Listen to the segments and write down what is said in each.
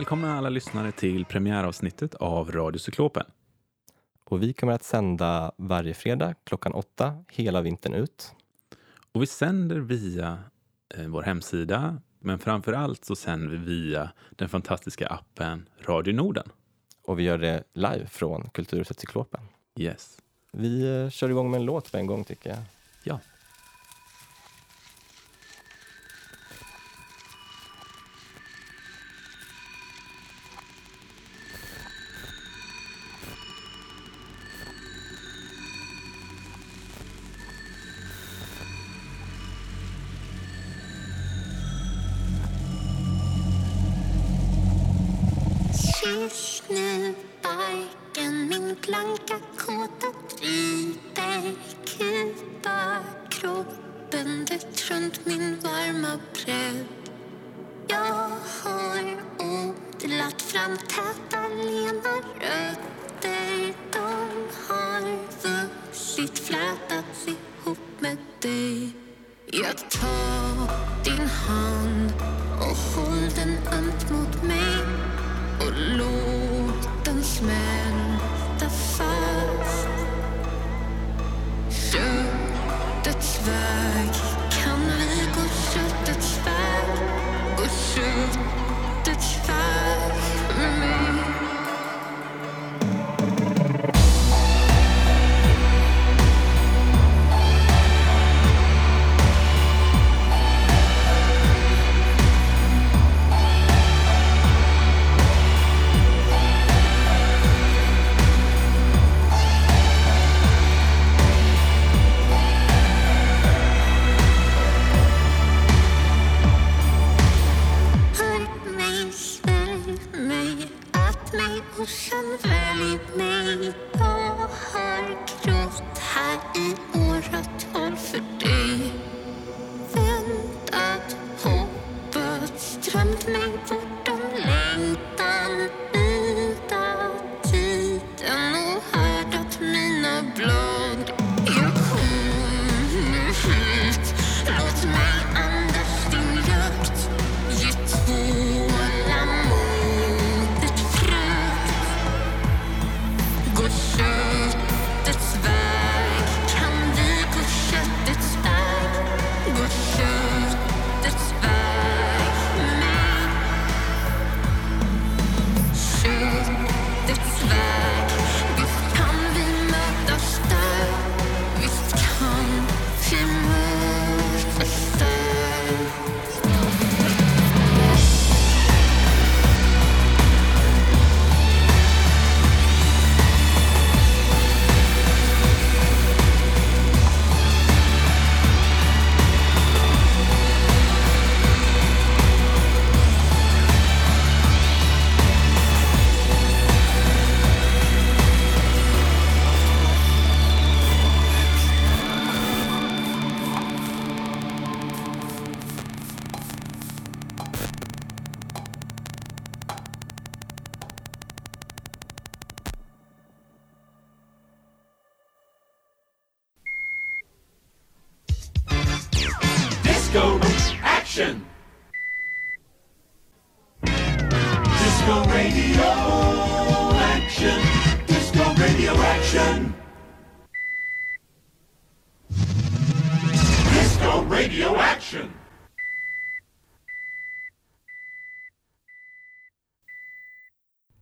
Välkomna alla lyssnare till premiäravsnittet av Radiocyklopen. Och vi kommer att sända varje fredag klockan åtta hela vintern ut. Och vi sänder via eh, vår hemsida, men framför allt så sänder vi via den fantastiska appen Radio Norden. Och vi gör det live från Kulturhuset Cyklopen. Yes. Vi eh, kör igång med en låt på en gång tycker jag.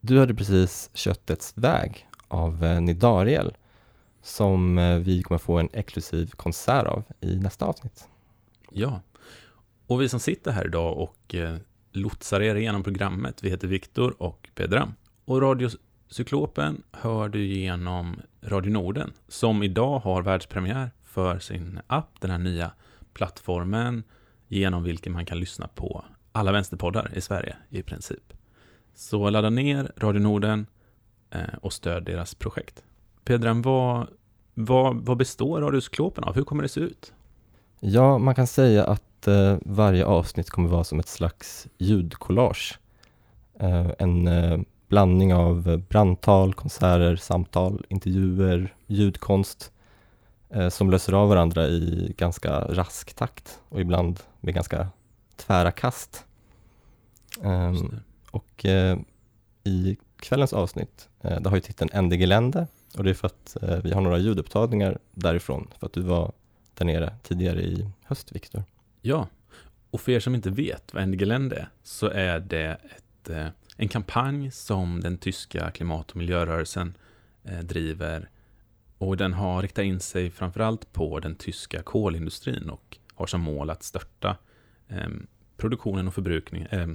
Du hörde precis Köttets väg av eh, Nidariel som eh, vi kommer få en exklusiv konsert av i nästa avsnitt. Ja. Och vi som sitter här idag och eh, lotsar er igenom programmet, vi heter Viktor och Pedram. Och Radiocyklopen hör du genom Radio Norden, som idag har världspremiär för sin app, den här nya plattformen, genom vilken man kan lyssna på alla vänsterpoddar i Sverige i princip. Så ladda ner Radio Norden eh, och stöd deras projekt. Pedram, vad, vad, vad består Radiocyklopen av? Hur kommer det se ut? Ja, man kan säga att eh, varje avsnitt kommer vara som ett slags ljudkollage. Eh, en eh, blandning av brandtal, konserter, samtal, intervjuer, ljudkonst eh, som löser av varandra i ganska rask takt och ibland med ganska tvära kast. Och eh, i kvällens avsnitt, eh, det har ju titeln Ende Gelände och det är för att eh, vi har några ljudupptagningar därifrån för att du var där nere tidigare i höst, Viktor. Ja, och för er som inte vet vad Engelände är, så är det ett, eh, en kampanj som den tyska klimat och miljörörelsen eh, driver. Och den har riktat in sig framförallt på den tyska kolindustrin och har som mål att störta eh, produktionen och förbrukningen, eh,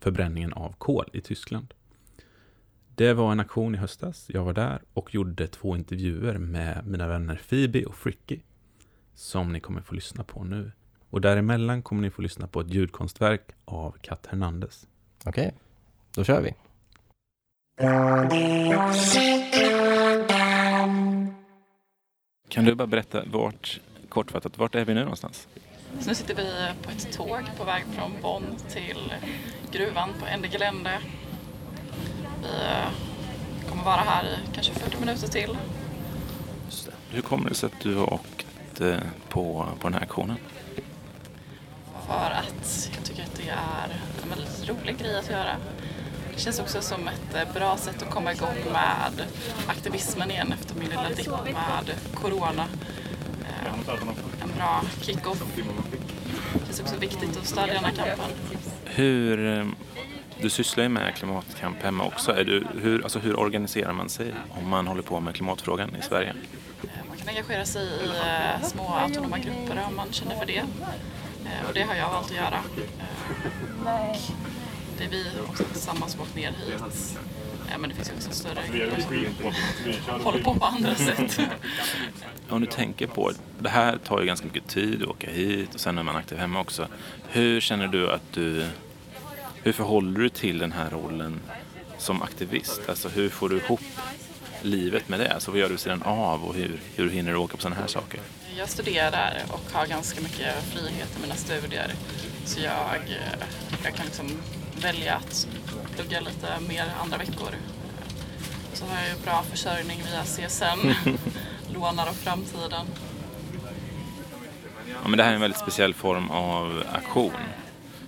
förbränningen av kol i Tyskland. Det var en aktion i höstas. Jag var där och gjorde två intervjuer med mina vänner Phoebe och Fricky som ni kommer få lyssna på nu. Och däremellan kommer ni få lyssna på ett ljudkonstverk av Kat Hernandez. Okej, då kör vi. Kan du bara berätta vart, kortfattat, vart är vi nu någonstans? Så nu sitter vi på ett tåg på väg från Bonn till gruvan på Ende Gelände. Vi eh, kommer vara här i kanske 40 minuter till. Hur kommer det sig att du har åkt eh, på, på den här aktionen? För att jag tycker att det är en väldigt rolig grej att göra. Det känns också som ett eh, bra sätt att komma igång med aktivismen igen efter min lilla dipp med corona. Bra kick-off. Det känns också viktigt att stödja den här kampen. Hur, eh, du sysslar ju med klimatkamp hemma också. Är du, hur, alltså hur organiserar man sig om man håller på med klimatfrågan i Sverige? Eh, Man kan engagera sig i eh, små autonoma grupper om man känner för det. Och det har jag valt att göra. Och det är vi också tillsammans som åkt ner hit. Eh, Men det finns ju också större som håller på på andra sätt. Om du tänker på, det här tar ju ganska mycket tid att åka hit och sen är man aktiv hemma också. Hur känner du att du, hur förhåller du till den här rollen som aktivist? Alltså hur får du ihop livet med det? Alltså vad gör du vid sidan av och hur, hur hinner du åka på sådana här saker? Jag studerar och har ganska mycket frihet i mina studier. Så jag, jag kan liksom välja att plugga lite mer andra veckor. Så har jag ju bra försörjning via CSN. Lånar av framtiden. Ja, men det här är en väldigt speciell form av aktion.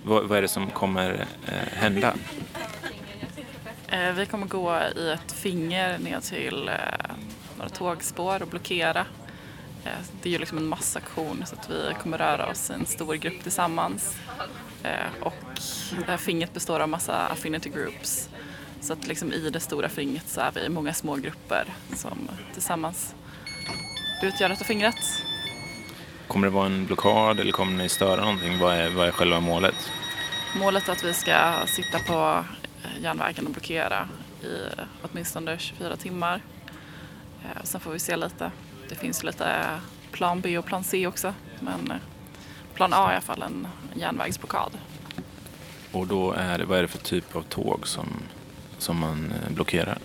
Vad, vad är det som kommer eh, hända? Eh, Vi kommer gå i ett finger ner till eh, några tågspår och blockera. Eh, Det är ju liksom en massaktion så att vi kommer röra oss i en stor grupp tillsammans. Eh, Och fingret består av massa affinity groups. Så att liksom i det stora fingret så är vi många små grupper som tillsammans utgör detta fingret. Kommer det vara en blockad eller kommer ni störa någonting? Vad är, vad är själva målet? Målet är att vi ska sitta på eh, järnvägen och blockera i åtminstone 24 timmar. Eh, Sen får vi se lite. Det finns lite plan B och plan C också. Men plan A är i alla fall en järnvägsblockad. Och då är det, vad är det för typ av tåg som, som man eh, blockerar?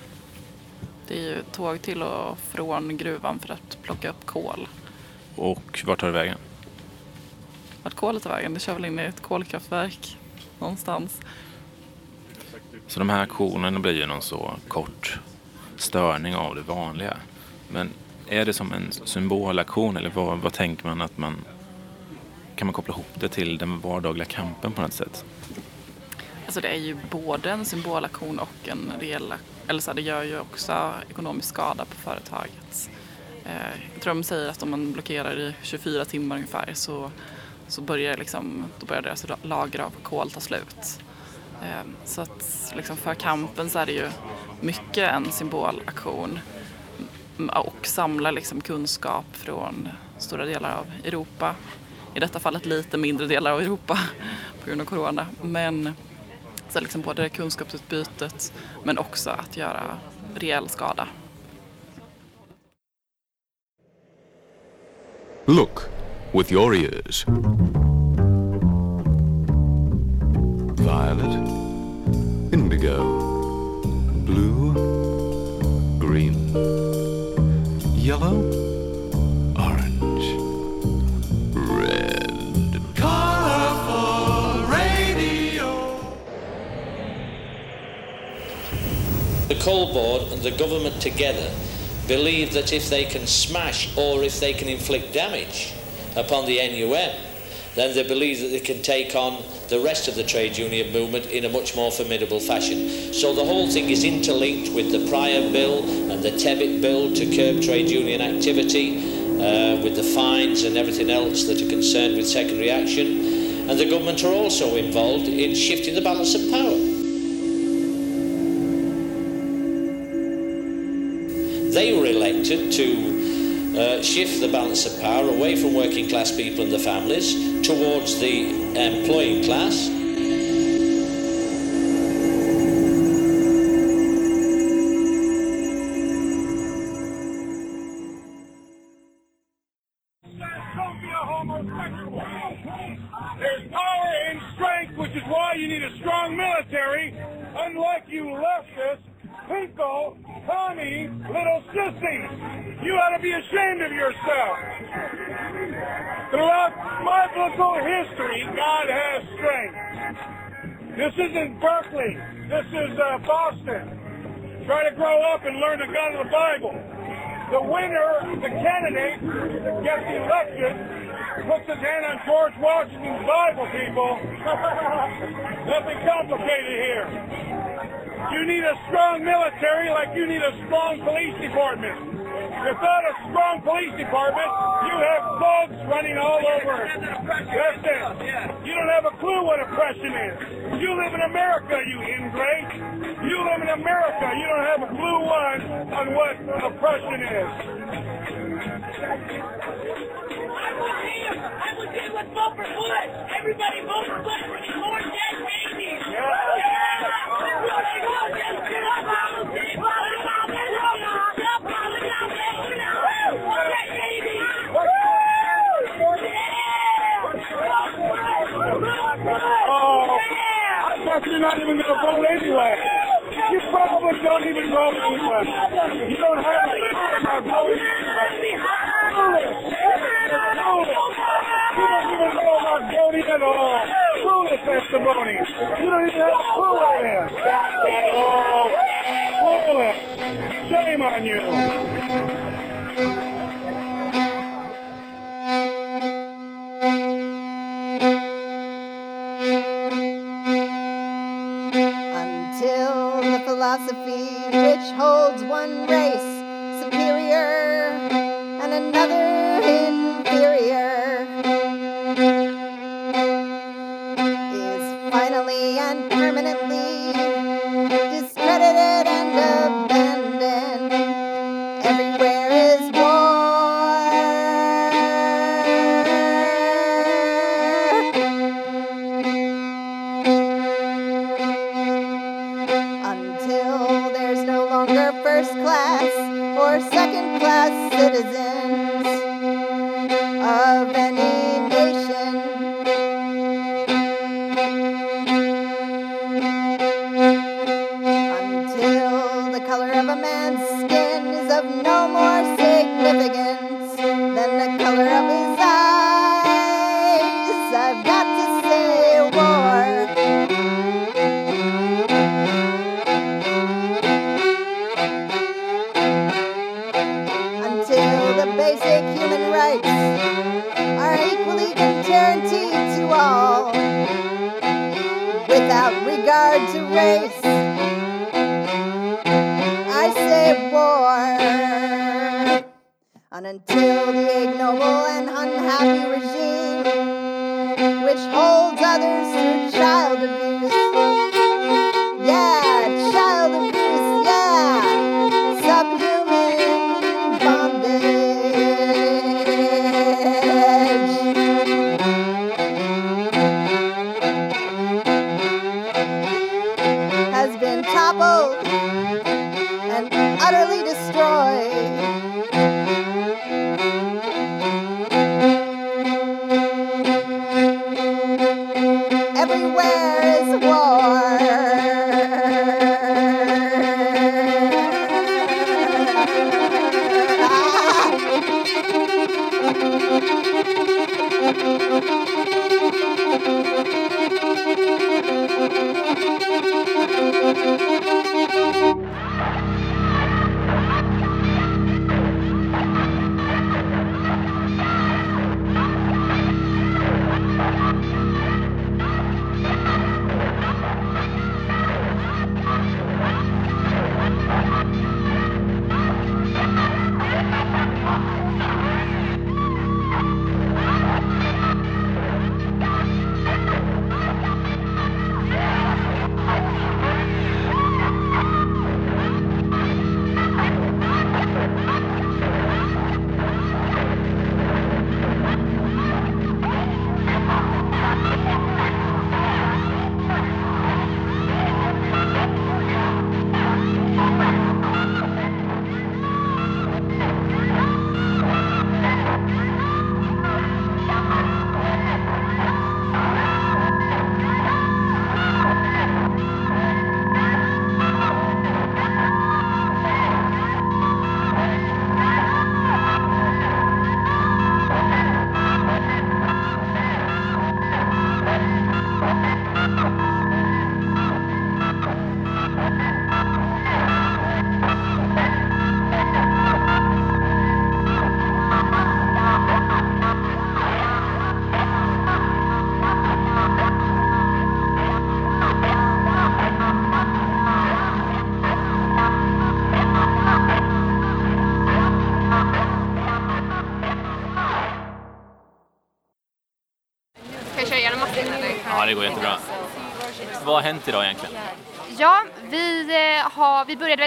Det är ju tåg till och från gruvan för att plocka upp kol. Och vart tar det vägen? Vart kolet tar vägen, det kör väl in i ett kolkraftverk någonstans. Så de här aktionerna blir ju någon så kort störning av det vanliga. Men är det som en symbolaktion eller vad, vad tänker man att man... Kan man koppla ihop det till den vardagliga kampen på något sätt? Alltså det är ju både en symbolaktion och en reell, eller så här, det gör ju också ekonomisk skada på företaget. Eh, jag tror de säger att om man blockerar i 24 timmar ungefär så, så börjar, liksom, då börjar deras lager av kol ta slut. Eh, så att liksom för kampen så är det ju mycket en symbolaktion och samla liksom kunskap från stora delar av Europa. I detta fallet lite mindre delar av Europa på grund av corona. Men så liksom både det kunskapsutbytet men också att göra rejäl skada. Look with your ears. Violet, indigo, blue, green, yellow, coal board and the government together believe that if they can smash or if they can inflict damage upon the NUM, then they believe that they can take on the rest of the trade union movement in a much more formidable fashion. So the whole thing is interlinked with the Pryor Bill and the Tebbit Bill to curb trade union activity, uh, with the fines and everything else that are concerned with secondary action. And the government are also involved in shifting the balance of power. They were elected to uh, shift the balance of power away from working class people and the families towards the employing class. History, God has strength. This isn't Berkeley. This is uh, Boston. Try to grow up and learn the God of the Bible. The winner, the candidate gets elected, puts his hand on George Washington's Bible, people. Nothing complicated here. You need a strong military like you need a strong police department. Without a strong police department, you have thugs running all over. That's it. You don't have a clue what oppression is. You live in America, you ingrate. You live in America. You don't have a clue one on what oppression is. I was in with vote for Bush. Everybody vote for Bush. We're more dead babies. Oh, I thought you're not even going to vote anyway. You probably don't even vote anyway. You don't have a clue about voting. You don't even know about voting at all. Foolish testimony. You don't even have a clue what it is. Oh, foolish. Shame on you. Philosophy which holds one race superior And until the ignoble and unhappy regime which holds others through child abuse.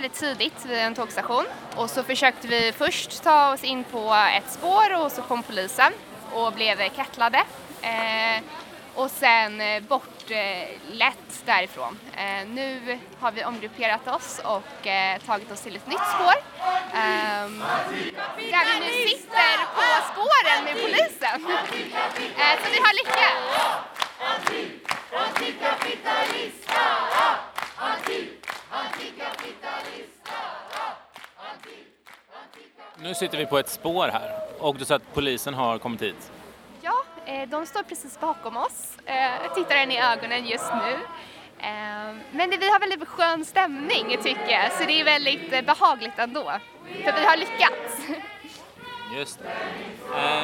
Väldigt tidigt vid en tågstation och så försökte vi först ta oss in på ett spår och så kom polisen och blev kattlade Eh, och sen eh, eh därifrån. Eh, nu har vi omgrupperat oss och eh, tagit oss till ett nytt spår. Ehm, där vi nu sitter på spåren med polisen. Eh, så vi har lyckats. Nu sitter vi på ett spår här och du sa att polisen har kommit hit. Ja, eh, de står precis bakom oss. Eh, Jag tittar en i ögonen just nu. Eh, Men vi har väldigt skön stämning tycker jag, så det är väldigt eh, behagligt ändå. För vi har lyckats. Just det. Eh,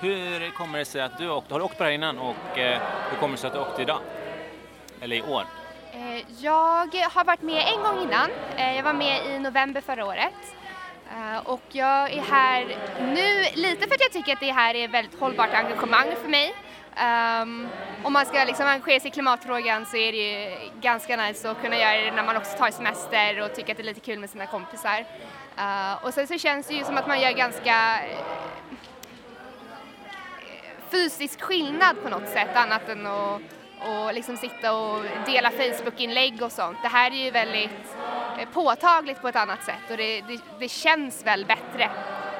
hur kommer det sig att du åkte? Har du åkt på det här innan och eh, hur kommer det sig att du åkte idag? Eller i år? Eh, Jag har varit med en gång innan. Eh, Jag var med i november förra året. Eh, och jag är här nu lite för att jag tycker att det här är ett väldigt hållbart engagemang för mig. Um, om man ska liksom engagera sig i klimatfrågan så är det ju ganska nice att kunna göra det när man också tar semester och tycker att det är lite kul med sina kompisar. Uh, och sen så känns det ju som att man gör ganska eh, fysisk skillnad på något sätt annat än att och liksom sitta och dela Facebook-inlägg och sånt. Det här är ju väldigt eh, påtagligt på ett annat sätt och det, det, det känns väl bättre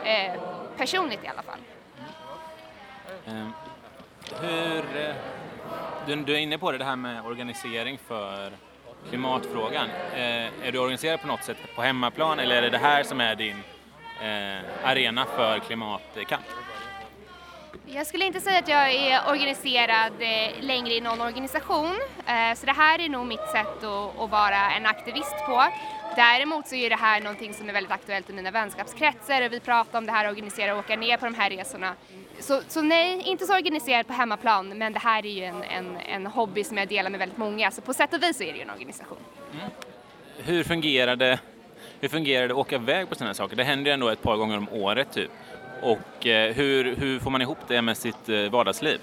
eh, personligt i alla fall. Ehm, eh, hur, du, du är inne på det, det här med organisering för klimatfrågan. Eh, är du organiserad på något sätt på hemmaplan eller är det det här som är din eh, arena för klimatkamp? Jag skulle inte säga att jag är organiserad eh, längre i någon organisation, eh, så det här är nog mitt sätt att, vara en aktivist på. Däremot så är det här någonting som är väldigt aktuellt i mina vänskapskretsar och vi pratar om det här att organisera och åka ner på de här resorna. Så, så nej, inte så organiserad på hemmaplan, men det här är ju en, en, en hobby som jag delar med väldigt många, så på sätt och vis så är det ju en organisation. Mm. Hur fungerar det, hur fungerar det att åka iväg på sådana här saker? Det händer ju ändå ett par gånger om året typ. Och eh, hur, hur får man ihop det med sitt eh, vardagsliv?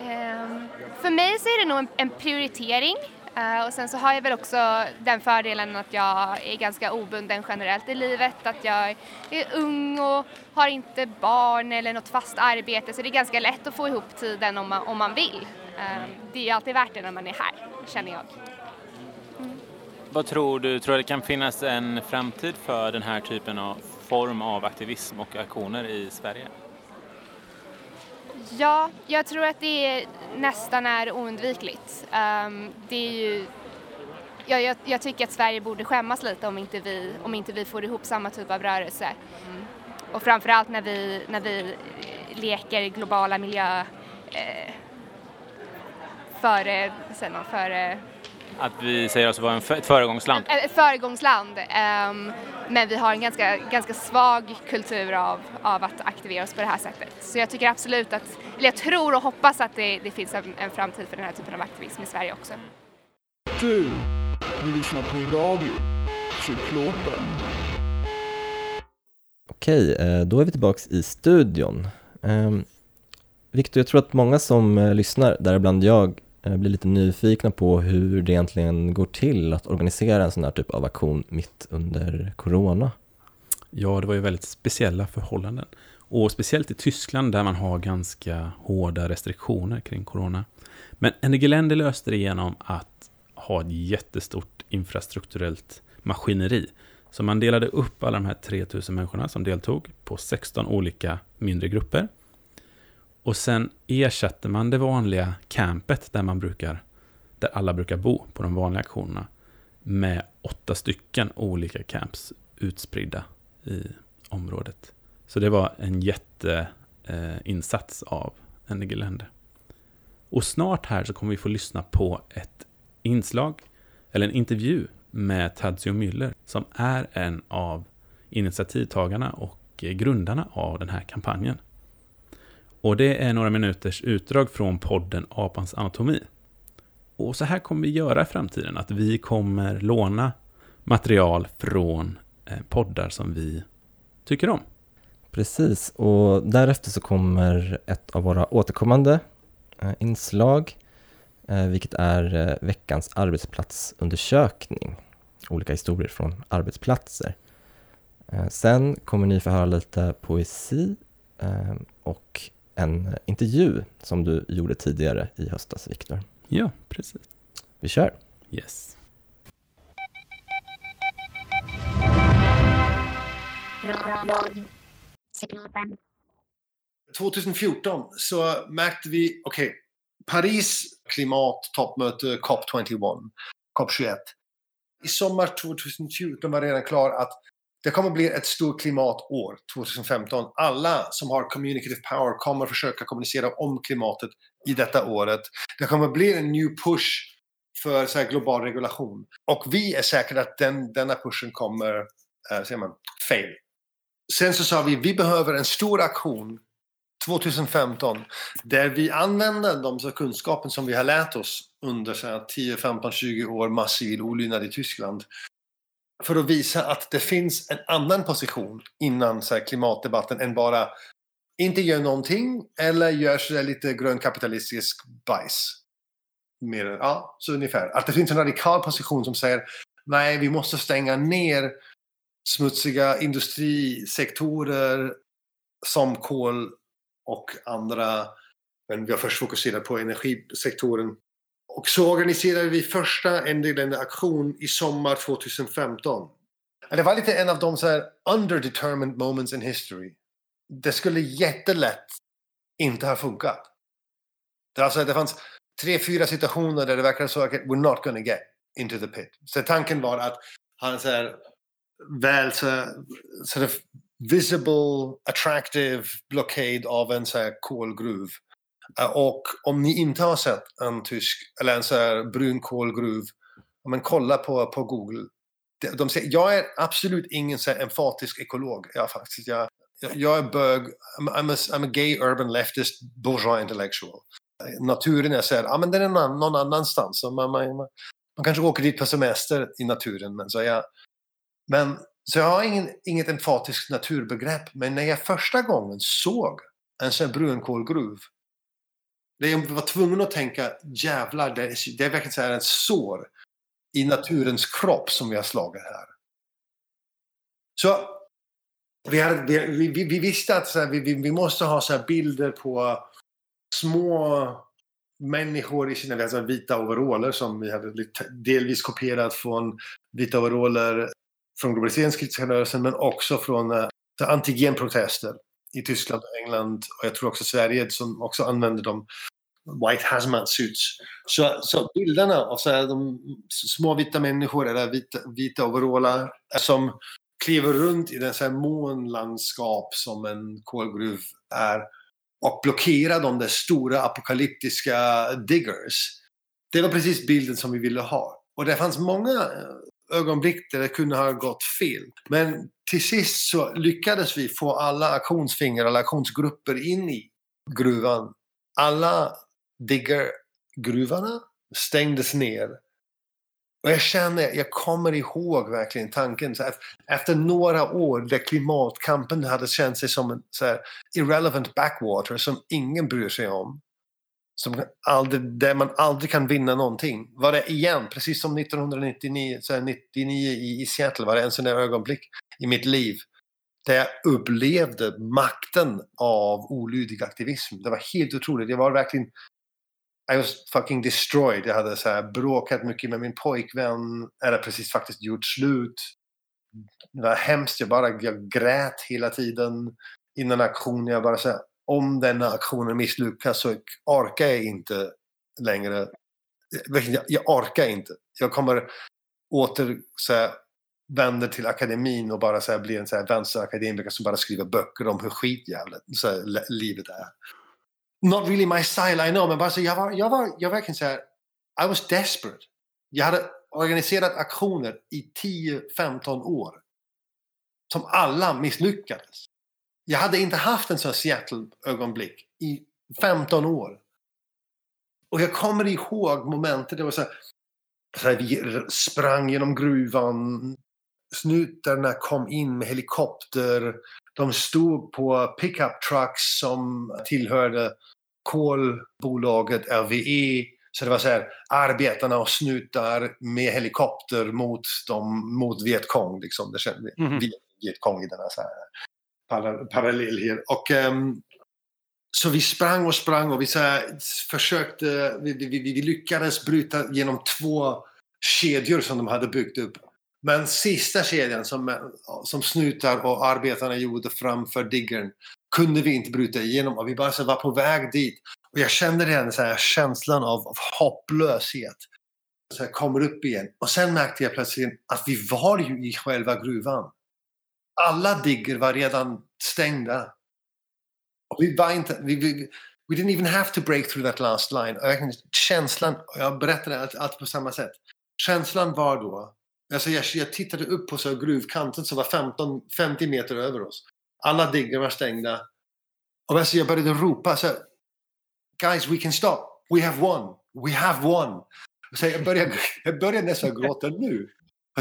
Ehm, För mig så är det nog en, prioritering Eh, och sen så har jag väl också den fördelen att jag är ganska obunden generellt i livet, att jag är ung och har inte barn eller något fast arbete så det är ganska lätt att få ihop tiden om man, om man vill. Ehm, Det är ju alltid värt det när man är här, känner jag. Vad tror du, tror du det kan finnas en framtid för den här typen av form av aktivism och aktioner i Sverige? Ja, jag tror att det är, nästan är oundvikligt. Ehm, det är ju, jag, jag, jag tycker att Sverige borde skämmas lite om inte vi, om inte vi får ihop samma typ av rörelse. Och framförallt när vi, när vi leker globala miljö eh, före, säger man, före att vi säger oss vara ett föregångsland? ett föregångsland. ehm, men vi har en ganska, ganska svag kultur av, av att aktivera oss på det här sättet. Så jag tycker absolut att, eller jag tror och hoppas att det, det finns en, en framtid för den här typen av aktivism i Sverige också. Du, du lyssnar på radio, Cyklopen. Okej, eh, då är vi tillbaks i studion. Ehm, Viktor, jag tror att många som eh, lyssnar, däribland jag, Eh, blir lite nyfikna på hur det egentligen går till att organisera en sån här typ av aktion mitt under corona. Ja, det var ju väldigt speciella förhållanden. Och speciellt i Tyskland där man har ganska hårda restriktioner kring corona. Men Engelände löste det genom att ha ett jättestort infrastrukturellt maskineri. Så man delade upp alla de här 3000 människorna som deltog på 16 olika mindre grupper. Och sen ersätter man det vanliga campet där man brukar, där alla brukar bo på de vanliga aktionerna med åtta stycken olika camps utspridda i området. Så det var en jätteinsats eh, av Engelände. Och snart här så kommer vi få lyssna på ett inslag, eller en intervju med Tadzio Müller, som är en av initiativtagarna och grundarna av den här kampanjen. Och det är några minuters utdrag från podden Apans anatomi. Och så här kommer vi göra i framtiden, att vi kommer låna material från eh, poddar som vi tycker om. Precis, och därefter så kommer ett av våra återkommande eh, inslag, eh, vilket är veckans arbetsplatsundersökning. Olika historier från arbetsplatser. Sen kommer ni få höra lite poesi och en intervju som du gjorde tidigare i höstas, Viktor. Ja, precis. Vi kör! Yes. 2014 så märkte vi, okej, Paris klimattoppmöte COP21, COP21. I sommar 2014 var redan klar att det kommer bli ett stort klimatår 2015. Alla som har communicative power kommer försöka kommunicera om klimatet i detta året. Det kommer bli en ny push för så här, global regulation. Och vi är säkra att den, denna pushen kommer, äh, säger man, fail. Sen så sa vi, vi behöver en stor aktion 2015 där vi använder de så kunskapen som vi har lärt oss under så här, 10, 15, 20 år massiv olydnad i Tyskland för att visa att det finns en annan position innan så här, klimatdebatten än bara inte gör någonting eller gör så där lite grönkapitalistisk bajs. Mer, ja, så ungefär. Att det finns en radikal position som säger nej, vi måste stänga ner smutsiga industrisektorer som kol och andra. Men vi har först fokuserat på energisektorn. Och så organiserade vi första endelande aktion i sommar 2015. Det var lite en av de så här underdetermined moments in history. Det skulle jättelätt inte ha funkat. Det, alltså, det fanns tre, fyra situationer där det verkade så att we're not gonna get into the pit. Så tanken var att ha en så här väl så, sort of visible, attractive blockade av en så här kolgruv. Eh, och om ni inte har sett en tysk, eller en så här brunkolgruv, men kolla på, på Google. De, de säger, jag är absolut ingen så här emfatisk ekolog. Jag, faktiskt, jag, jag- är bög, I'm, I'm, a, I'm a gay urban leftist bourgeois intellectual. Naturen är så här, ja men den är någon, någon annanstans. Så man, man, man, man kanske åker dit på semester i naturen. Men så, jag, men, så jag har ingen, inget emfatiskt naturbegrepp. Men när jag första gången såg en sån här brunkolgruv jag var tvungen att tänka jävlar, det är, det är verkligen så här en sår i naturens kropp som vi har slagit här. Så vi, hade, vi, vi, vi visste att så här, vi, vi, vi måste ha så här bilder på små människor i sina alltså vita overaller som vi hade delvis kopierat från vita overaller från globaliseringskritiska rörelsen men också från eh, antigenprotester i Tyskland och England och jag tror också Sverige som också använder dem. white hazmat suits. Så, så bilderna av så här, de små vita människor eller vita, vita overaller som kliver runt i den så här månlandskap som en kolgruv är och blockerar de där stora apokalyptiska diggers. Det var precis bilden som vi ville ha. Och det fanns många eh, ögonblick där det kunde ha gått fel. Men till sist så lyckades vi få alla aktionsfingrar, alla aktionsgrupper in i gruvan. Alla diggergruvorna stängdes ner. Och jag känner, jag kommer ihåg verkligen tanken så att efter några år där klimatkampen hade känt sig som en så här, irrelevant backwater som ingen bryr sig om. Som aldrig, där man aldrig kan vinna någonting. Var det igen, precis som 1999 så här, 99 i, i Seattle, var det en sån där ögonblick i mitt liv där jag upplevde makten av olydig aktivism. Det var helt otroligt. Jag var verkligen I was fucking destroyed. Jag hade så här bråkat mycket med min pojkvän. Eller precis faktiskt gjort slut. Det var hemskt. Jag bara jag grät hela tiden innan aktionen. Jag bara så här, om denna aktionen misslyckas så orkar jag inte längre. Jag, jag orkar inte. Jag kommer åter så här, vänder till akademin och bara så här, blir en så här vänsterakademiker som bara skriver böcker om hur skitjävligt så här, livet är not really my style, I know, men bara så jag var, jag var, jag var verkligen så här, I was desperate. Jag hade organiserat aktioner i 10-15 år. Som alla misslyckades. Jag hade inte haft en sån här Seattle-ögonblick i 15 år. Och jag kommer ihåg momentet, det var så här, så här vi sprang genom gruvan, snutarna kom in med helikopter, de stod på pickup trucks som tillhörde kolbolaget RWE. Så det var så här, arbetarna och snutar med helikopter mot, dem, mot Vietkong. Liksom. Det kände vi. Mhm. Vietkong i den här, så här para, parallell här. Och, um, så vi sprang och sprang och vi så här, försökte, vi, vi, vi, vi lyckades bryta genom två kedjor som de hade byggt upp. Men sista kedjan som, som snutar och arbetarna gjorde framför diggern kunde vi inte bryta igenom och vi bara så var på väg dit. Och jag kände den så här känslan av, av hopplöshet. Så jag kommer upp igen. Och sen märkte jag plötsligt att vi var ju i själva gruvan. Alla digger var redan stängda. Och vi var inte, vi, vi, we didn't even have to break through that last line. Och verkligen känslan, och jag berättade allt, allt på samma sätt. Känslan var då, alltså jag, jag tittade upp på så gruvkanten som var 15, 50 meter över oss. Alla diggar var stängda. Och alltså jag började ropa så Guys, we can stop. We have won. We have won. Så jag, började, jag började nästan gråta nu.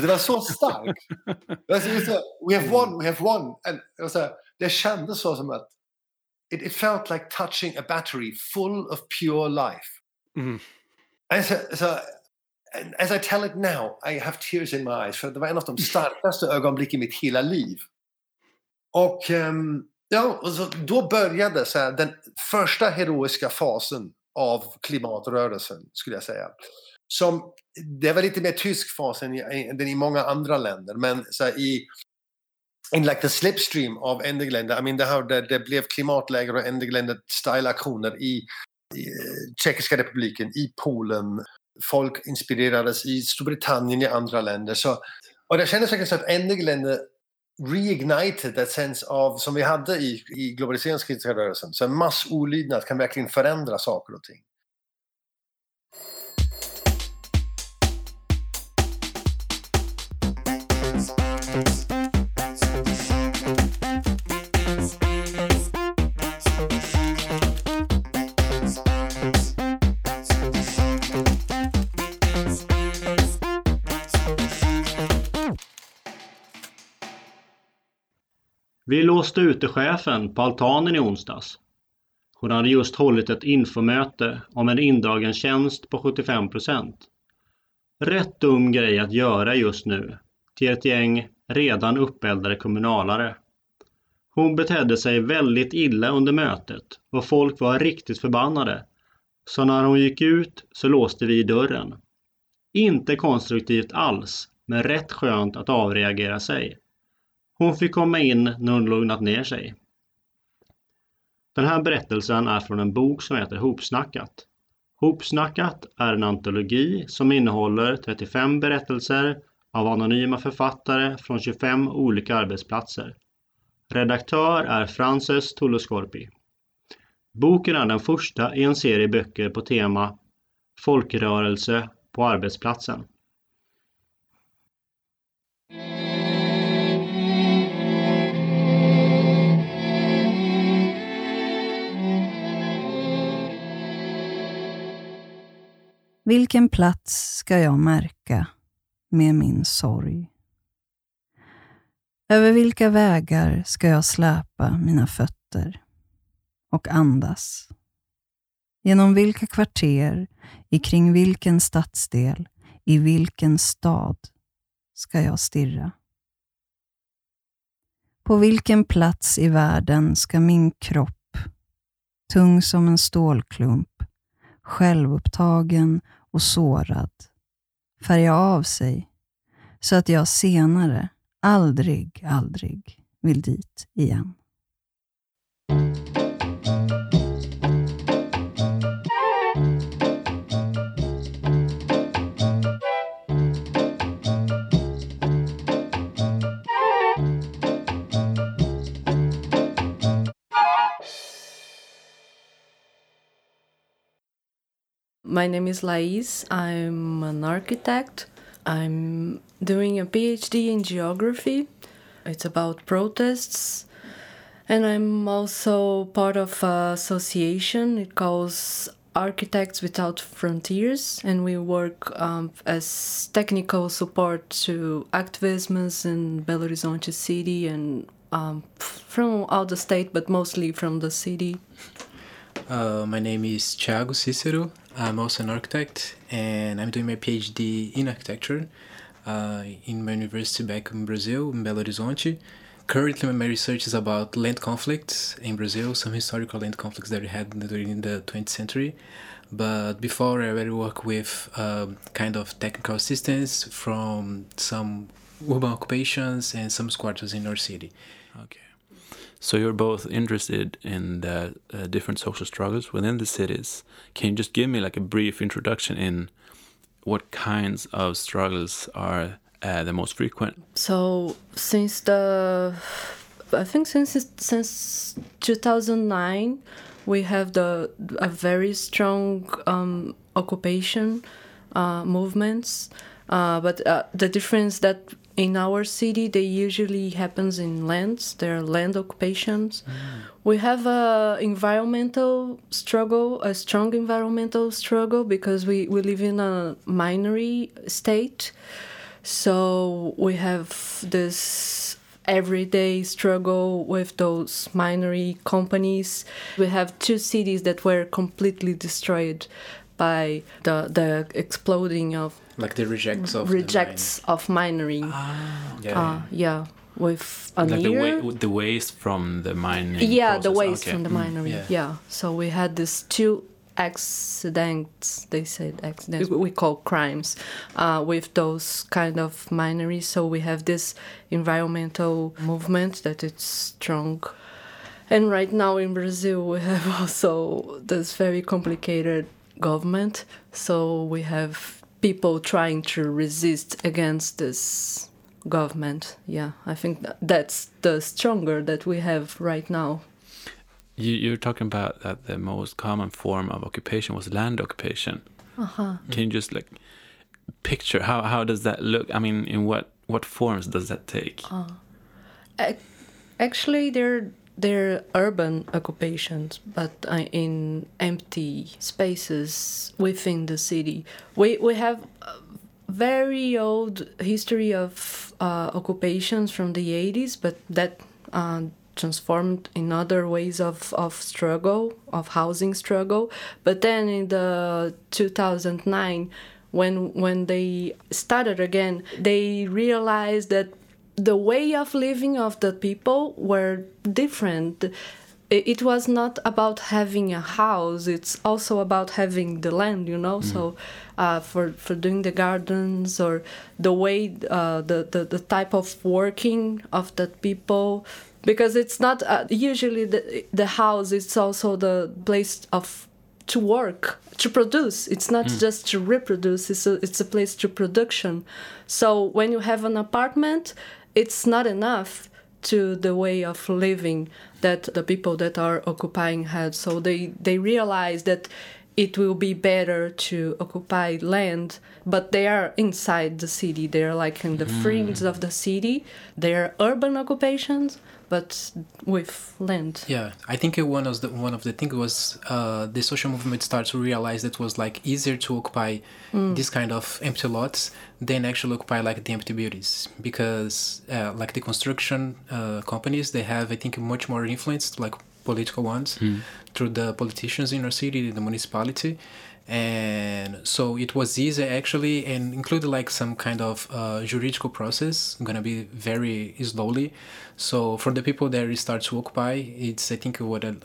Det var så starkt. Alltså, we have won, we have won. And, och så här, det kändes så som att it, it felt like touching a battery full of pure life. Mm. And so, so, and as I tell it now, I have tears in my eyes. För det var en av de starkaste ögonblick i mitt hela liv. Och, ehm, ja, och så, då började så här, den första heroiska fasen av klimatrörelsen, skulle jag säga. Som, det var lite mer tysk fas än i, än i många andra länder, men så här, i in like the slipstream av Enderländer, I mean, det, här, det, det blev klimatläger och Enderländer-style-aktioner i, i eh, Tjeckiska republiken, i Polen. Folk inspirerades i Storbritannien, i andra länder. Så, och det kändes verkligen så att Enderländer reignited that sense av, som vi hade i, i globaliseringskritiska rörelsen. Så en massolydnad kan verkligen förändra saker och ting. Vi låste ute chefen på altanen i onsdags. Hon hade just hållit ett infomöte om en indragen tjänst på 75% Rätt dum grej att göra just nu till ett gäng redan uppeldade kommunalare. Hon betedde sig väldigt illa under mötet och folk var riktigt förbannade. Så när hon gick ut så låste vi dörren. Inte konstruktivt alls, men rätt skönt att avreagera sig. Hon fick komma in när hon lugnat ner sig. Den här berättelsen är från en bok som heter Hopsnackat. Hopsnackat är en antologi som innehåller 35 berättelser av anonyma författare från 25 olika arbetsplatser. Redaktör är Frances Tulloscorpi. Boken är den första i en serie böcker på tema Folkrörelse på arbetsplatsen. Vilken plats ska jag märka med min sorg? Över vilka vägar ska jag släpa mina fötter och andas? Genom vilka kvarter, i kring vilken stadsdel, i vilken stad ska jag stirra? På vilken plats i världen ska min kropp, tung som en stålklump, självupptagen och sårad, färga av sig så att jag senare aldrig, aldrig vill dit igen. My name is Lais. I'm an architect. I'm doing a PhD in geography. It's about protests. And I'm also part of an association. It calls Architects Without Frontiers. And we work um, as technical support to activisms in Belo Horizonte city and um, from all the state, but mostly from the city. Uh, my name is Thiago Cicero. I'm also an architect, and I'm doing my PhD in architecture uh, in my university back in Brazil, in Belo Horizonte. Currently, my research is about land conflicts in Brazil, some historical land conflicts that we had during the 20th century. But before, I already work with um, kind of technical assistance from some urban occupations and some squatters in our city. Okay. So you're both interested in the uh, different social struggles within the cities. Can you just give me like a brief introduction in what kinds of struggles are uh, the most frequent? So since the, I think since since 2009, we have the a very strong um, occupation uh, movements. Uh, but uh, the difference that in our city they usually happens in lands. There are land occupations. Mm. We have a environmental struggle, a strong environmental struggle because we, we live in a minority state. So we have this everyday struggle with those minority companies. We have two cities that were completely destroyed by the the exploding of Like the rejects of the rejects of mining. Yeah. Uh, yeah, with a like the, wa- the waste from the mining. yeah, the waste Okay. from the Mm. Yeah. Yeah. So we had these two accidents. They said accidents. We call crimes uh, with those kind of minery. So we have this environmental movement that it's strong. And right now in Brazil, we have also this very complicated government. So we have people trying to resist against this government. Yeah, I think that's the stronger that we have right now. You, you're talking about that the most common form of occupation was land occupation. Uh-huh. Can you just like picture how how does that look? I mean, in what what forms does that take? Uh, actually, they're they're urban occupations, but uh, in empty spaces within the city. We we have very old history of uh, occupations from the 80s, but that uh, transformed in other ways of, of struggle, of housing struggle. But then in the 2009, when when they started again, they realized that the way of living of the people were different. It was not about having a house. It's also about having the land, you know. So, uh, for for doing the gardens or the way uh, the, the the type of working of the people, because it's not uh, usually the the house. It's also the place of to work to produce it's not Mm. just to reproduce it's a, it's a place to production so when you have an apartment it's not enough to the way of living that the people that are occupying had so they they realize that it will be better to occupy land but they are inside the city. They're like in the Mm. fringe of the city. They're urban occupations but with land Yeah, I think one of the one of the things was uh, the social movement started to realize that it was like easier to occupy Mm. this kind of empty lots than actually occupy like the empty buildings because uh, like the construction uh, companies they have I think much more influence like political ones Mm. through the politicians in our city, the municipality. And so it was easy actually, and included like some kind of uh, juridical process, gonna be very slowly. So for the people that start to occupy, it's I think what a,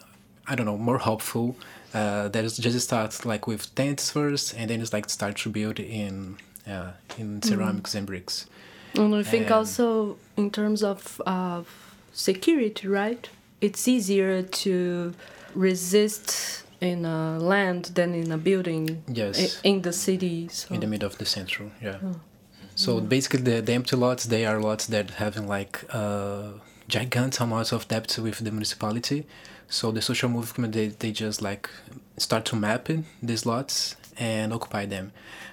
I don't know more helpful. Uh, that is just start like with tents first, and then it's like start to build in uh, in ceramics and bricks. And I think And- also in terms of uh, security, right? It's easier to resist in a land than in a building. Yes. In the city. So. in the middle of the central yeah Oh. so basically the, the empty lots they are lots that having like uh gigantic amounts of debt with the municipality so the social movement they, they just like start to map these lots and occupy them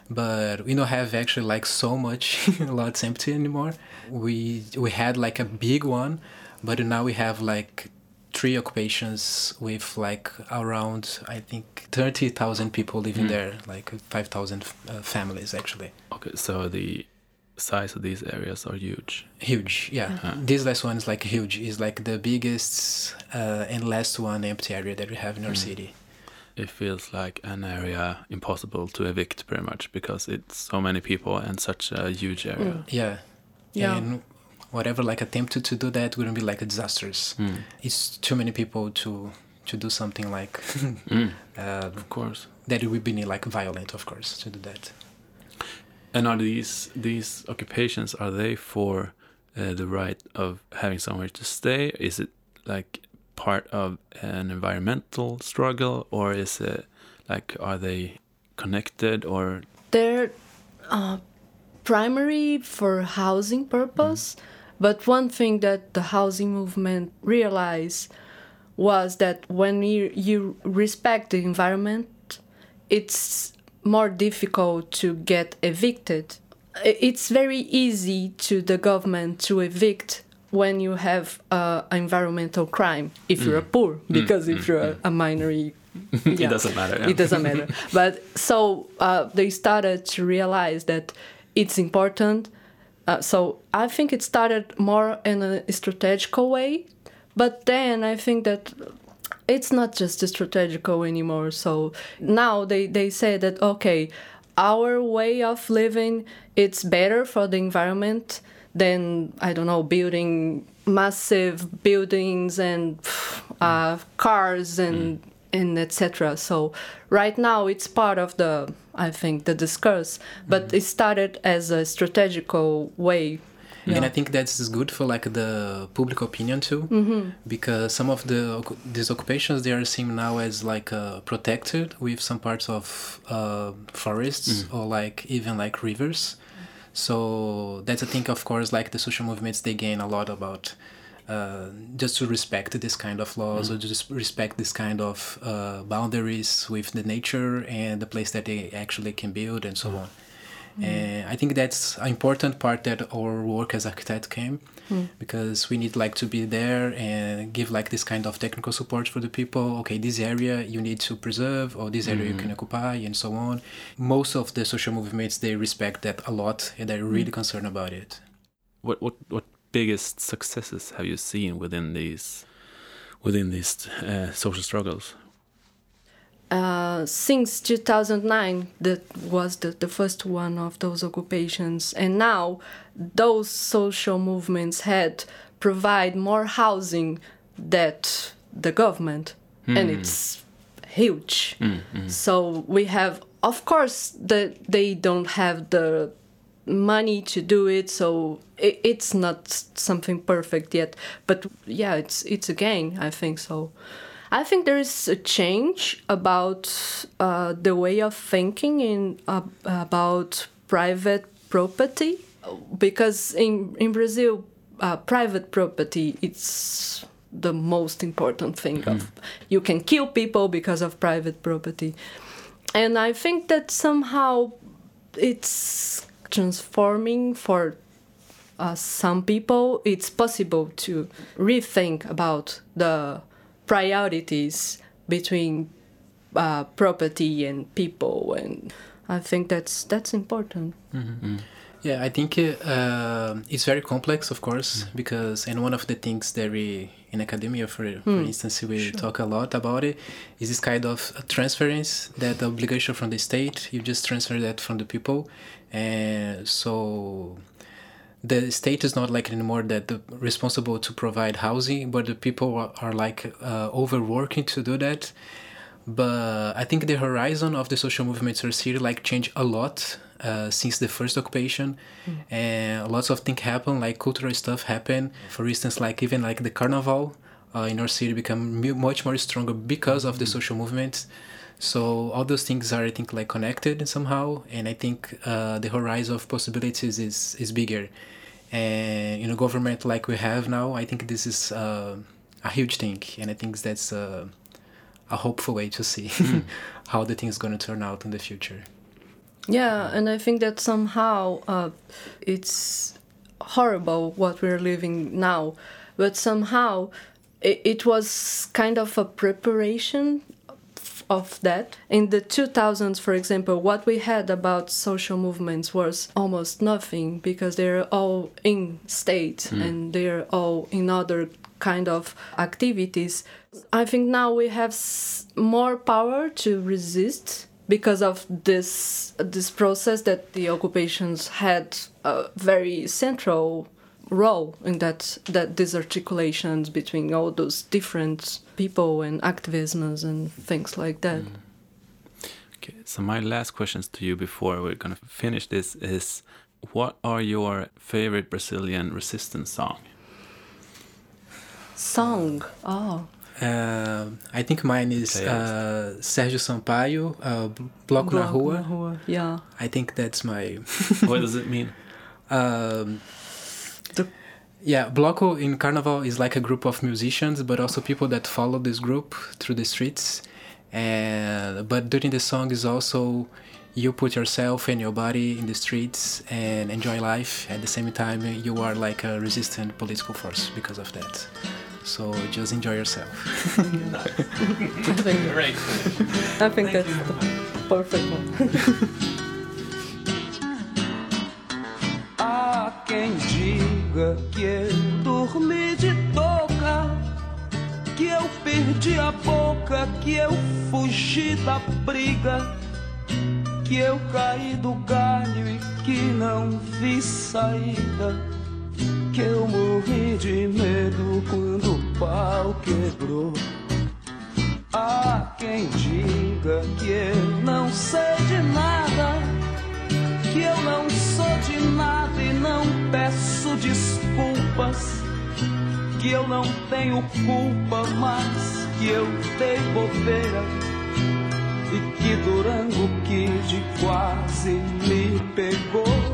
but we don't have actually like so much lots empty anymore we we had like a big one but now we have like three occupations with like around I think thirty thousand people living Mm. there, like five thousand uh, families actually. Okay, so the size of these areas are huge. Huge, yeah. Uh, This last one is like huge. It's like the biggest uh, and last one empty area that we have in our Mm. city. it feels like an area impossible to evict pretty much because it's so many people and such a huge area. Mm. Yeah. Yeah. And whatever like attempted to do that wouldn't be like a disastrous. Mm. It's too many people to to do something like Mm. uh, Of course. that it would be like violent of course to do that. And are these these occupations are they for uh, the right of having somewhere to stay? Is it like part of an environmental struggle, or is it like are they connected or? They're uh, primary for housing purpose, but one thing that the housing movement realized was that when you, you respect the environment, it's more difficult to get evicted. It's very easy to the government to evict when you have uh, environmental crime if you're Mm. poor, Mm, because if mm, you're a, a minority, It doesn't matter, yeah. It doesn't matter. but so uh, they started to realize that it's important. Uh, so I think it started more in a strategical way, but then I think that it's not just strategical anymore. So now they, they say that okay, our way of living it's better for the environment than I don't know building massive buildings and uh, cars and and etc. So right now it's part of the I think the discourse, but it started as a strategical way. And I think that's good for like the public opinion too, Mhm. because some of the occu- these occupations they are seen now as like uh, protected with some parts of uh, forests Mm. or like even like rivers. So that's a thing. Of course, like the social movements, they gain a lot about uh, just to respect this kind of laws Mm. or just respect this kind of uh, boundaries with the nature and the place that they actually can build and so on. And I think that's an important part that our work as architect came Mm. because we need like to be there and give like this kind of technical support for the people. Okay, this area you need to preserve or this area you can occupy and so on. Most of the social movements they respect that a lot and they're really concerned about it. What what what biggest successes have you seen within these within these uh, social struggles? uh, since 2009 that was the, the first one of those occupations and now those social movements had provide more housing that the government and Hmm. it's huge Mm, mm. so we have of course that they don't have the money to do it so it's not something perfect yet but yeah it's it's a gain i think so. I think there is a change about uh, the way of thinking in uh, about private property because in in brazil uh, private property it's the most important thing of you can kill people because of private property. And i think that somehow it's transforming for uh, some people it's possible to rethink about the priorities between uh, property and people and i think that's that's important Mm-hmm. Yeah, I think uh, it's very complex, of course, because and one of the things that we in academia, for for Mm, instance, we sure. talk a lot about it is this kind of transference that obligation from the state you just transfer that from the people, and so the state is not like anymore that the responsible to provide housing, but the people are, are like uh, overworking to do that. But I think the horizon of the social movements in our city like changed a lot uh, since the first occupation, and lots of things happen, like cultural stuff happen. For instance, like even like the carnival uh, in our city become much more stronger because of the social movements. So all those things are, I think, like connected somehow, and I think uh, the horizon of possibilities is is bigger. And in a government like we have now, I think this is uh, a huge thing, and I think that's uh, a hopeful way to see how the thing's going to turn out in the future. Yeah, and I think that somehow uh, it's horrible what we're living now, but somehow it, it was kind of a preparation f- of that. In the 2000s, for example, what we had about social movements was almost nothing because they're all in state Mm. and they're all in other kind of activities. I think now we have more power to resist because of this this process that the occupations had a very central role in that that these articulations between all those different people and activisms and things like that. Okay, so my last questions to you before we're going to finish this is what are your favorite Brazilian resistance song? Song. Oh. Uh, I think mine is uh, Sérgio Sampaio, uh, Bloco na Bloco Rua. na Rua, yeah. I think that's my. what does it mean? Um, yeah, Bloco in Carnival is like a group of musicians, but also people that follow this group through the streets. And but during the song is also you put yourself and your body in the streets and enjoy life. At the same time, you are like a resistant political force because of that. So just enjoy yourself. I think, Great. I think that's the perfect one. que eu dormi de toca, que eu perdi a boca, que eu fugi da briga, que eu caí do galho e que não vi saída, que eu morri de medo quando o pau quebrou. Há quem diga que eu não sei de nada que eu não sou de nada não peço desculpas, que eu não tenho culpa, mas que eu dei bobeira e que Durango Kid quase me pegou.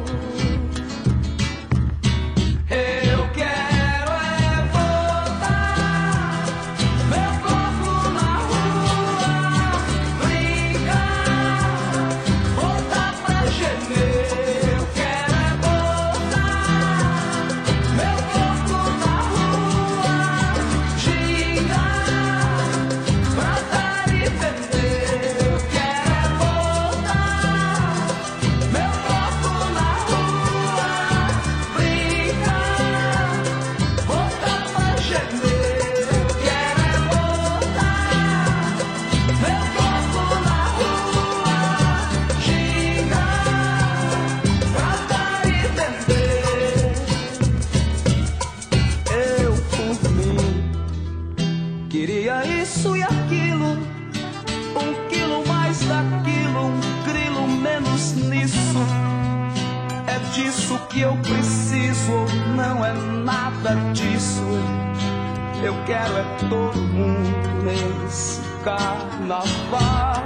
Eu quero é todo mundo nesse carnaval.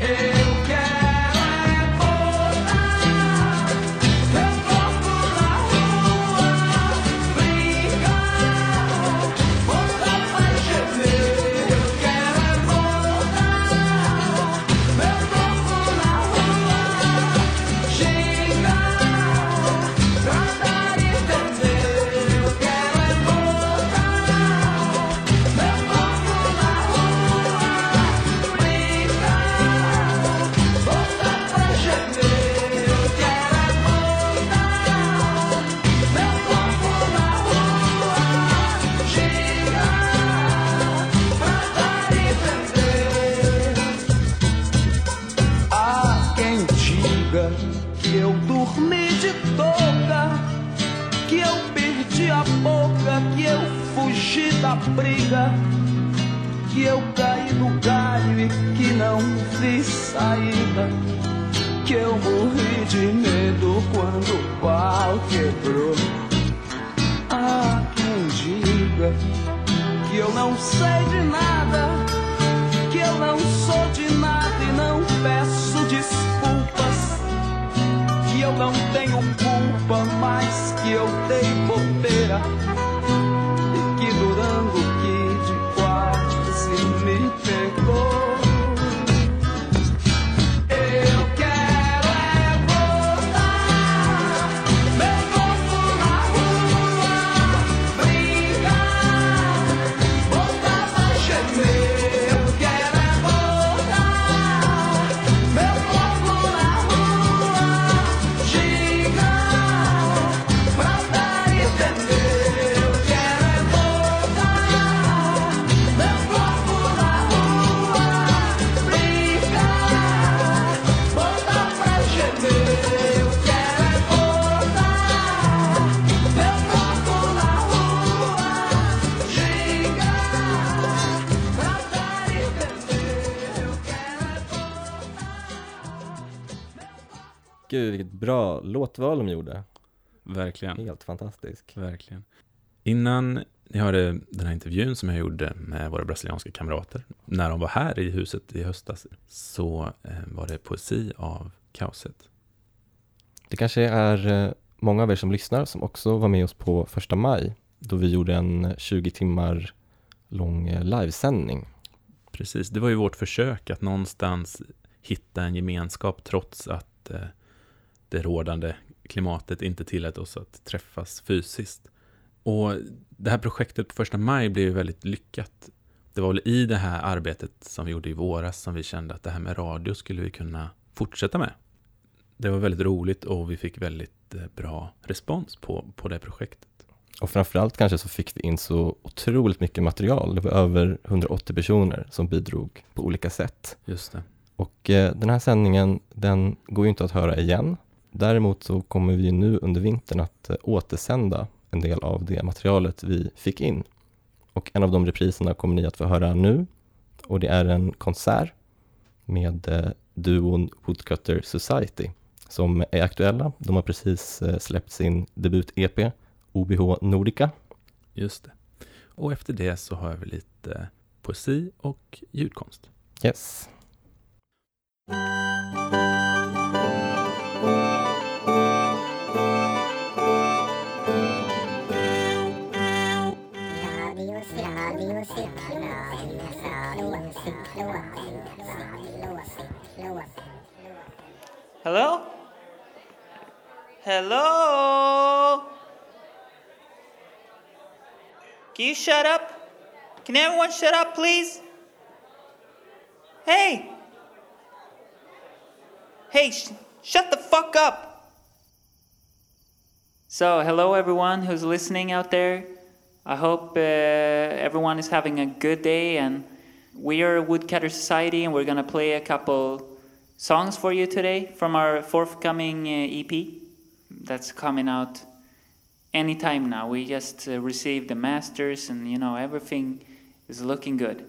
Eu da briga, que eu caí do galho e que não vi saída, que eu morri de medo quando o pau quebrou. Há quem diga que eu não sei de nada, que eu não sou de nada e não peço desculpas, que eu não tenho culpa, mas que eu dei bobeira Gud, vilket bra låtval de gjorde. Verkligen. Helt fantastisk. Verkligen. Innan ni hörde den här intervjun som jag gjorde med våra brasilianska kamrater, när de var här i huset i höstas, så eh, var det poesi av Kaoset. Det kanske är eh, många av er som lyssnar som också var med oss på första maj, då vi gjorde en 20 timmar lång eh, livesändning. Precis, det var ju vårt försök att någonstans hitta en gemenskap trots att eh, det rådande klimatet inte tillät oss att träffas fysiskt. Och det här projektet på första maj blev ju väldigt lyckat. Det var väl i det här arbetet som vi gjorde i våras som vi kände att det här med radio skulle vi kunna fortsätta med. Det var väldigt roligt och vi fick väldigt eh, bra respons på, på det projektet. Och framförallt kanske så fick vi in så otroligt mycket material. Det var över 180 personer som bidrog på olika sätt. Just det. Och eh, den här sändningen, den går ju inte att höra igen. Däremot så kommer vi nu under vintern att eh, återsända en del av det materialet vi fick in. Och en av de repriserna kommer ni att få höra nu. Och det är en konsert med eh, duon Woodcutter Society som är aktuella. De har precis eh, släppt sin debut-EP OBH Nordica. Just det. Och efter det så har vi lite poesi och ljudkonst. Yes. Hello? Hello? Can you shut up? Can everyone shut up, please? Hey! Hey, sh- shut the fuck up! So, hello everyone who's listening out there. I hope uh, everyone is having a good day, and we are a Woodcutter Society, and we're gonna play a couple songs for you today from our forthcoming uh, EP that's coming out anytime now. We just uh, received the masters, and you know everything is looking good.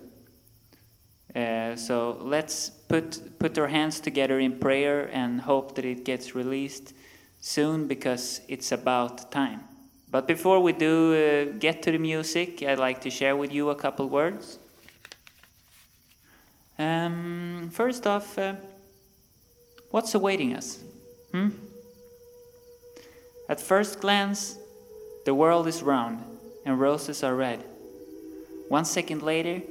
Uh, so let's put put our hands together in prayer and hope that it gets released soon because it's about time. But before we do uh, get to the music, I'd like to share with you a couple words. Um, first off, uh, what's awaiting us? Hmm? At first glance, the world is round and roses are red. One second later,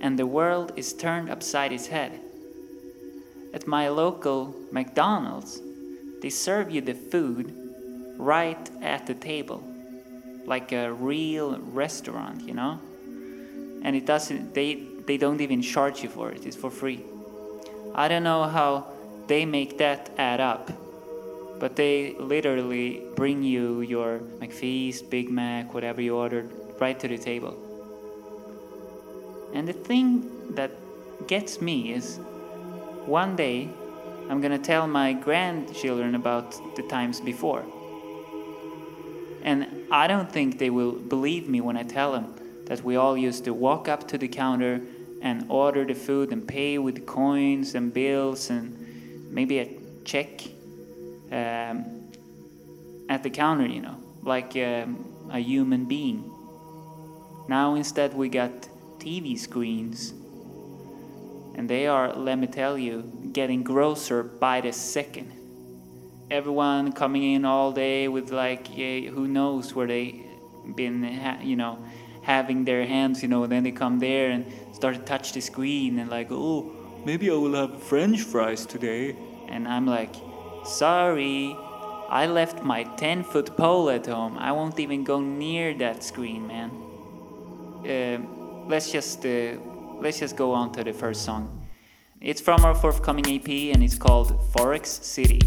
and the world is turned upside its head. At my local McDonald's, they serve you the food right at the table, like a real restaurant, you know? And it doesn't, they, they don't even charge you for it, it's for free. I don't know how they make that add up, but they literally bring you your McFeast, Big Mac, whatever you ordered, right to the table. And the thing that gets me is one day I'm gonna tell my grandchildren about the times before. And I don't think they will believe me when I tell them that we all used to walk up to the counter and order the food and pay with coins and bills and maybe a check um, at the counter, you know, like um, a human being. Now instead we got TV screens. And they are, let me tell you, getting grosser by the second. Everyone coming in all day with like, who knows where they been, you know, having their hands, you know, and then they come there and start to touch the screen and like, oh, maybe I will have French fries today. And I'm like, sorry, I left my 10 foot pole at home. I won't even go near that screen, man. Um let's just uh, let's just go on to the first song. It's from our forthcoming EP and it's called Forex City.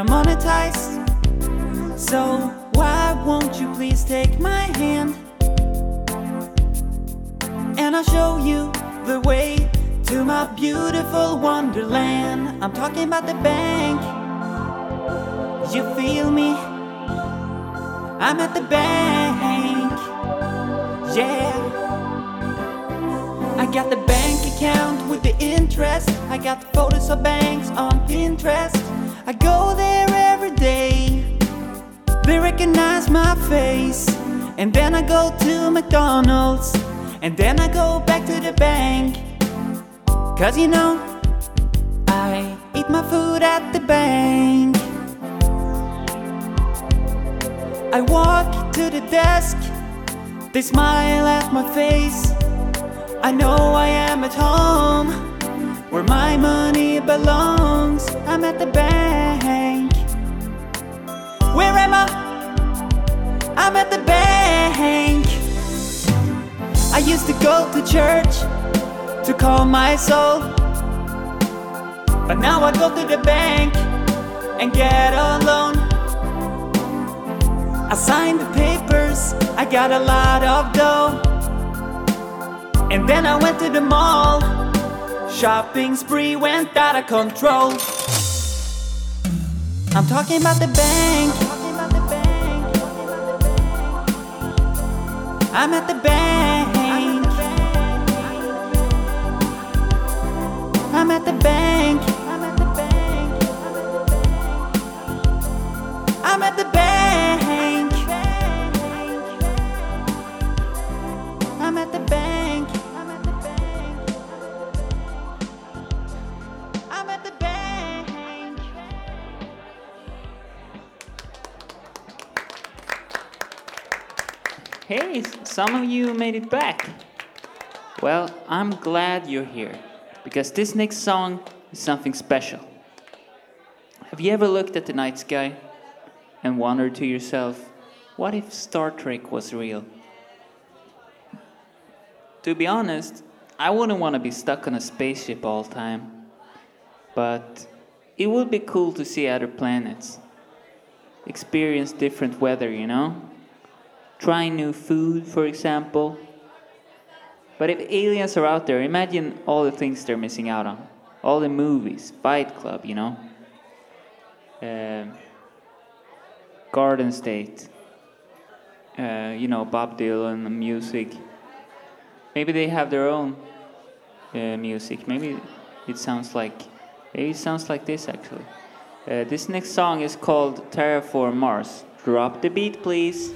You gotta. So, why won't you please take my hand? And I'll show you the way to my beautiful wonderland. I'm talking about the bank. You feel me? I'm at the bank. And then I go back to the bank. Cause you know, I eat my food at the bank. I walk to the desk. They smile at my face. I know I am at home where my money belongs. I'm at the bank. Where am I? I'm at the bank. I used to go to church to calm my soul. But now I go to the bank and get a loan. I signed the papers, I got a lot of dough. And then I went to the mall. Shopping spree went out of control. I'm talking about the bank. I'm at the bank. Bank. I'm at the bank. I'm at the bank. I'm at the bank. I'm at the bank. I'm at the bank. Hey, some of you made it back. Well, I'm glad you're here because this next song is something special. Have you ever looked at the night sky and wondered to yourself, what if Star Trek was real? To be honest, I wouldn't want to be stuck on a spaceship all the time. But it would be cool to see other planets, experience different weather, you know? Try new food, for example. But if aliens are out there, imagine all the things they're missing out on. All the movies, Fight Club, you know? Um Garden State, uh, you know, Bob Dylan, music. Maybe they have their own uh, music. Maybe it sounds like, maybe it sounds like this actually. Uh, this next song is called Terraform Mars. Drop the beat, please.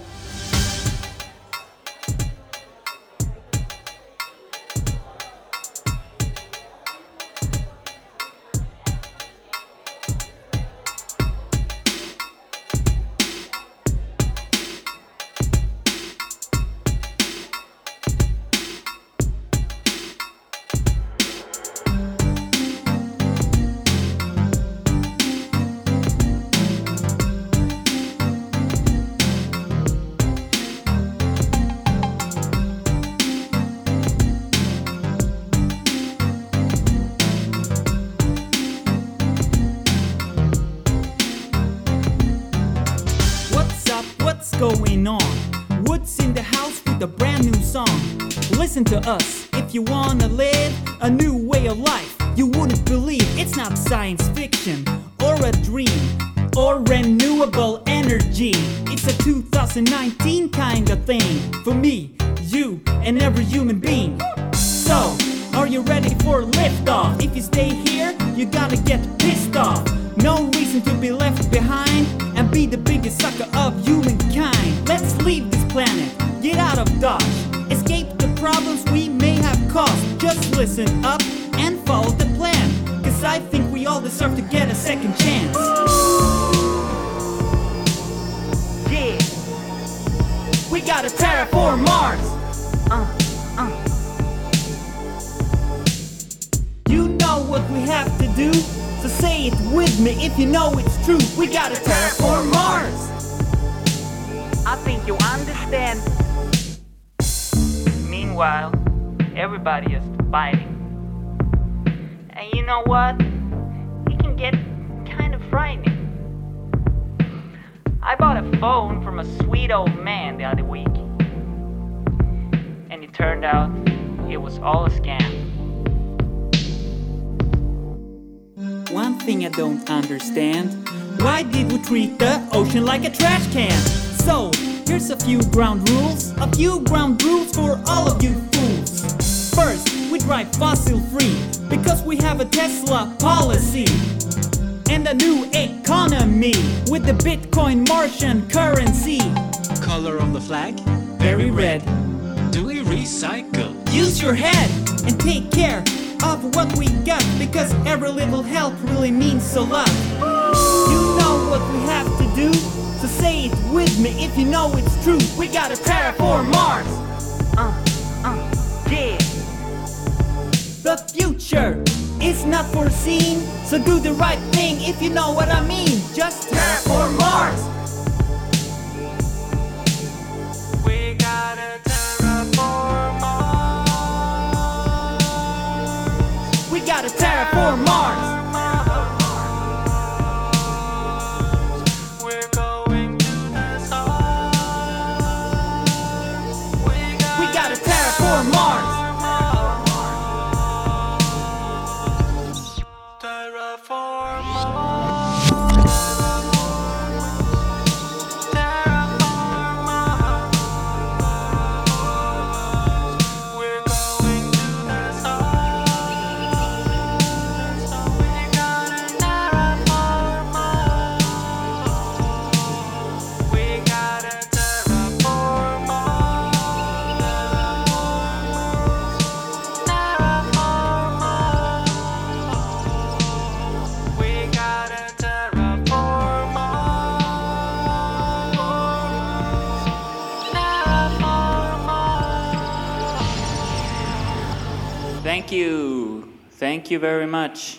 Say it with me if you know it's true. We gotta terraform Mars. I think you understand. Meanwhile, everybody is fighting. And you know what? It can get kind of frightening. I bought a phone from a sweet old man the other week. And it turned out it was all a scam. One thing I don't understand why did we treat the ocean like a trash can? So, here's a few ground rules, a few ground rules for all of you fools. First, we drive fossil free because we have a Tesla policy and a new economy with the Bitcoin Martian currency. Color of the flag? Very red. Do we recycle? Use your head and take care of what we got because every little help really means a lot. You know what we have to do, so say it with me if you know it's true. We gotta for Mars. Uh, uh, yeah. The future is not foreseen, so do the right thing if you know what I mean. Just prepare for Mars. Thank you very much.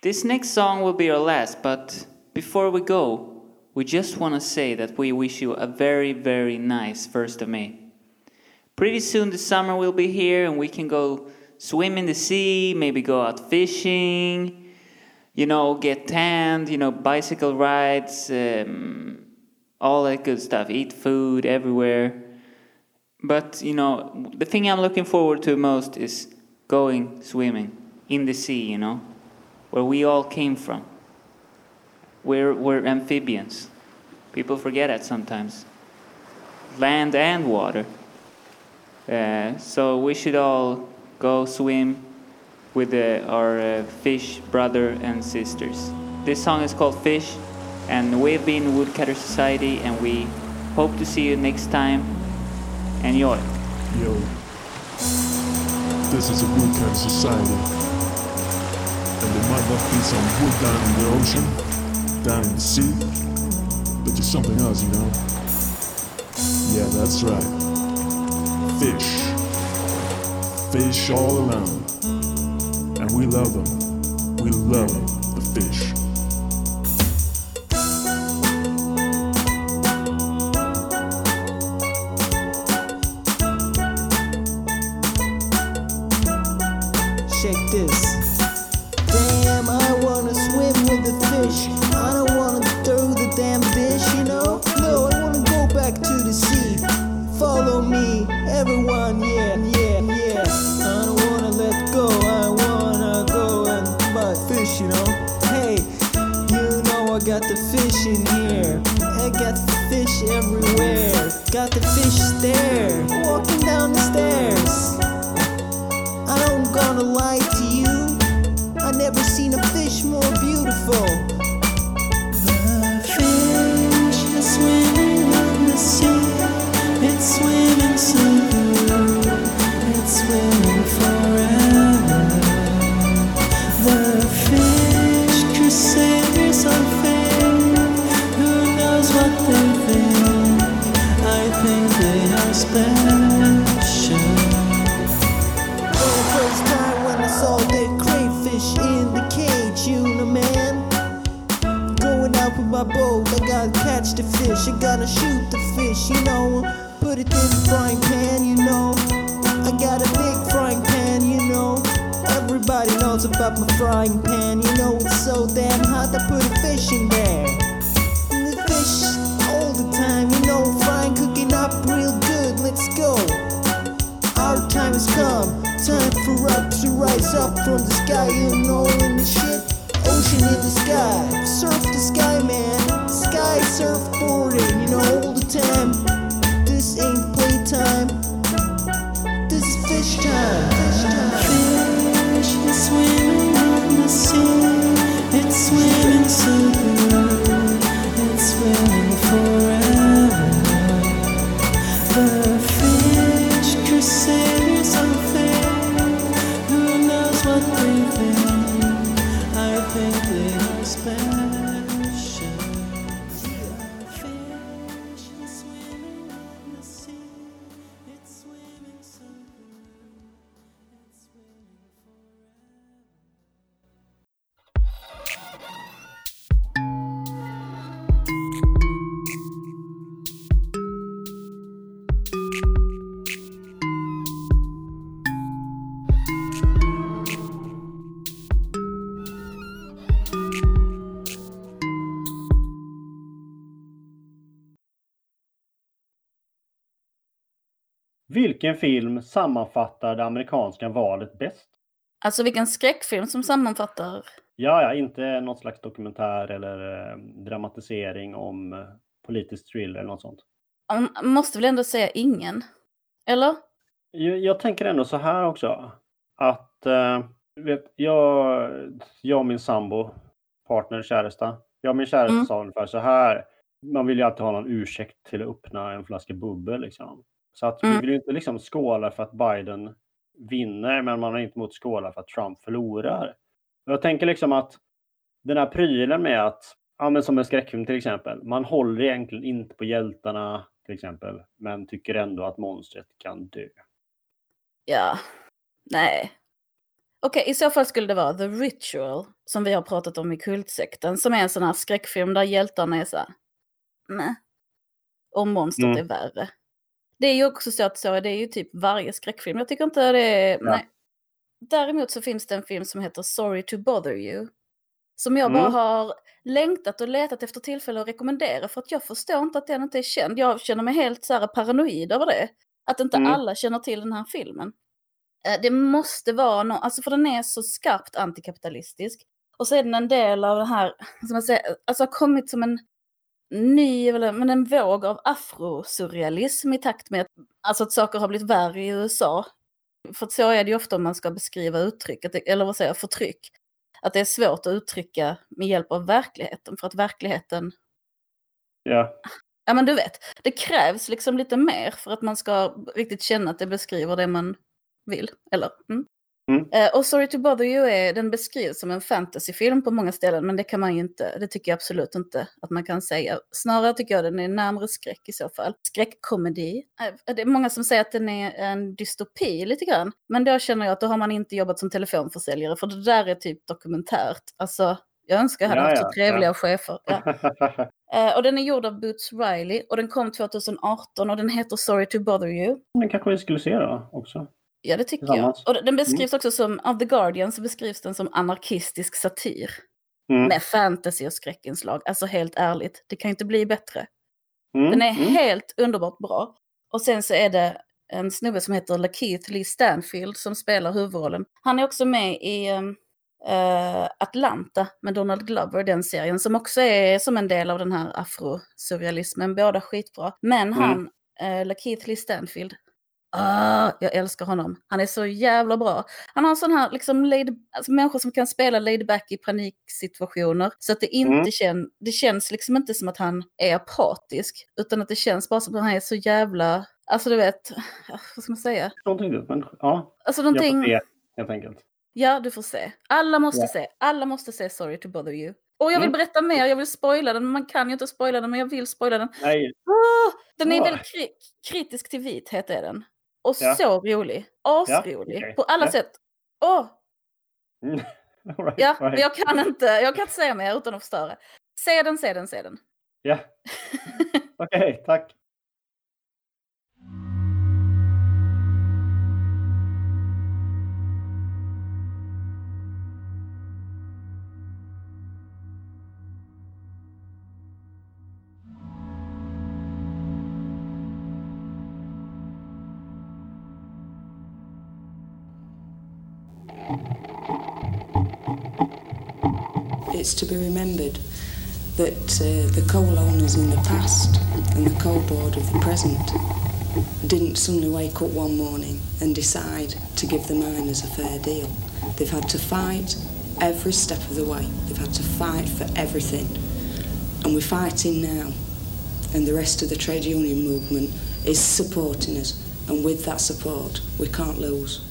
This next song will be our last, but before we go, we just want to say that we wish you a very, very nice 1st of May. Pretty soon the summer will be here and we can go swim in the sea, maybe go out fishing, you know, get tanned, you know, bicycle rides, um, all that good stuff, eat food everywhere. But, you know, the thing I'm looking forward to most is going swimming in the sea, you know, where we all came from. We're, we're amphibians. People forget that sometimes. Land and water. Uh, so we should all go swim with uh, our uh, fish brother and sisters. This song is called Fish, and we've been Woodcutter Society, and we hope to see you next time. Enjoy. Yo, this is a woodcut society. And there might not be some wood down in the ocean, down in the sea, but just something else, you know? Yeah, that's right. Fish. Fish all around. And we love them. We love the fish. Vilken film sammanfattar det amerikanska valet bäst? Alltså vilken skräckfilm som sammanfattar. Ja, ja, inte något slags dokumentär eller eh, dramatisering om eh, politisk thriller eller något sånt. Man måste väl ändå säga ingen? Eller? Jag, jag tänker ändå så här också. Att eh, vet, jag, jag och min sambo, partner, käresta. Jag och min käresta Mm. sa ungefär så här. Man vill ju alltid ha någon ursäkt till att öppna en flaska bubbel. Liksom. Så att vi Mm. vill ju inte liksom skåla för att Biden vinner, men man har inte emot skåla för att Trump förlorar. Jag tänker liksom att den här prylen med att, ja men som en skräckfilm till exempel, man håller egentligen inte på hjältarna till exempel, men tycker ändå att monstret kan dö. Ja. Nej. Okej, i så fall skulle det vara The Ritual, som vi har pratat om i Kultsekten, som är en sån här skräckfilm där hjältarna är så här, nej. Och monstret Mm. är värre. Det är ju också så att så, det är ju typ varje skräckfilm. Jag tycker inte det är, Ja. nej. Däremot så finns det en film som heter Sorry to bother you. Som jag bara Mm. har längtat och letat efter tillfälle att rekommendera för att jag förstår inte att den inte är känd. Jag känner mig helt så här paranoid över det. Att inte Mm. alla känner till den här filmen. Eh, Det måste vara någon, alltså för den är så skarpt antikapitalistisk. Och så är den en del av det här, som man säger, alltså har kommit som en ny, men en våg av afrosurrealism i takt med att, alltså att saker har blivit värre i USA. För så är det ju ofta om man ska beskriva uttryck, att det, eller vad säger jag, förtryck. Att det är svårt att uttrycka med hjälp av verkligheten, för att verkligheten Ja. Ja men du vet, det krävs liksom lite mer för att man ska riktigt känna att det beskriver det man vill. Eller? Mm. Mm. Eh, och Sorry to bother you är, den beskrivs som en fantasyfilm på många ställen, men det kan man ju inte, det tycker jag absolut inte att man kan säga. Snarare tycker jag den är närmare skräck i så fall. Skräckkomedi. Eh, Det är många som säger att den är en dystopi lite grann, men då känner jag att då har man inte jobbat som telefonförsäljare, för det där är typ dokumentärt. Alltså, jag önskar jag hade Ja, haft så trevliga ja. chefer. Ja. Eh, och den är gjord av Boots Riley och den kom 2018 och den heter Sorry to bother you. Den kanske vi skulle se då också. Ja, det tycker jag. Och den beskrivs Mm. också som, av The Guardian så beskrivs den som anarkistisk satir. Mm. Med fantasy och skräckinslag. Alltså helt ärligt, det kan inte bli bättre. Mm, Den är mm. helt underbart bra. Och sen så är det en snubbe som heter Lakeith Lee Stanfield som spelar huvudrollen. Han är också med i eh, Atlanta med Donald Glover, den serien, som också är som en del av den här afrosurrealismen. Båda skitbra. Men Mm. han, eh, Lakeith Lee Stanfield, Ah, jag älskar honom. Han är så jävla bra. Han har en sån här, liksom, laid, alltså, människor som kan spela laid back i paniksituationer. Så att det inte Mm. kän, det känns liksom inte som att han är apatisk. Utan att det känns bara som att han är så jävla, alltså du vet, vad ska man säga? Någonting du, men ja. Alltså Jag någonting, får se, helt enkelt. ja du får se. Alla måste Ja. se, alla måste se Sorry to bother you. Och jag vill Mm. berätta mer, jag vill spoila den, man kan ju inte spoila den, men jag vill spoila den. Nej. Ah, den är Ja. väldigt kri kritisk till vithet är den. Och Ja. så rolig. Asrolig. okej. På alla sätt. Åh! Mm. All right, Ja, right. jag kan, inte, jag kan inte säga mer utan att förstöra. Se den, se den, se den. Ja. Okej, tack. It's to be remembered that uh, the coal owners in the past and the coal board of the present didn't suddenly wake up one morning and decide to give the miners a fair deal. They've had to fight every step of the way. They've had to fight for everything. And we're fighting now. And the rest of the trade union movement is supporting us. And with that support, we can't lose.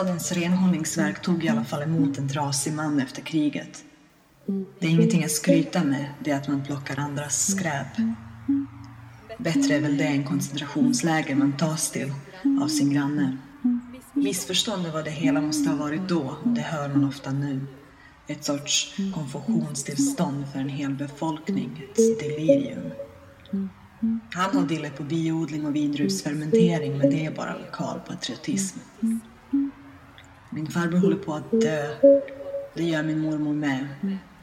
Stadens renhållningsverk tog i alla fall emot en trasig man efter kriget. Det är ingenting att skryta med, det är att man plockar andras skräp. Bättre är väl det än koncentrationsläger man tas till av sin granne. Missförstånd är vad det hela måste ha varit då, det hör man ofta nu. Ett sorts konfusionstillstånd för en hel befolkning, ett delirium. Han har dille på biodling och vindruvsfermentering men det är bara lokal patriotism. Min farbror håller på att dö. Det gör min mormor med.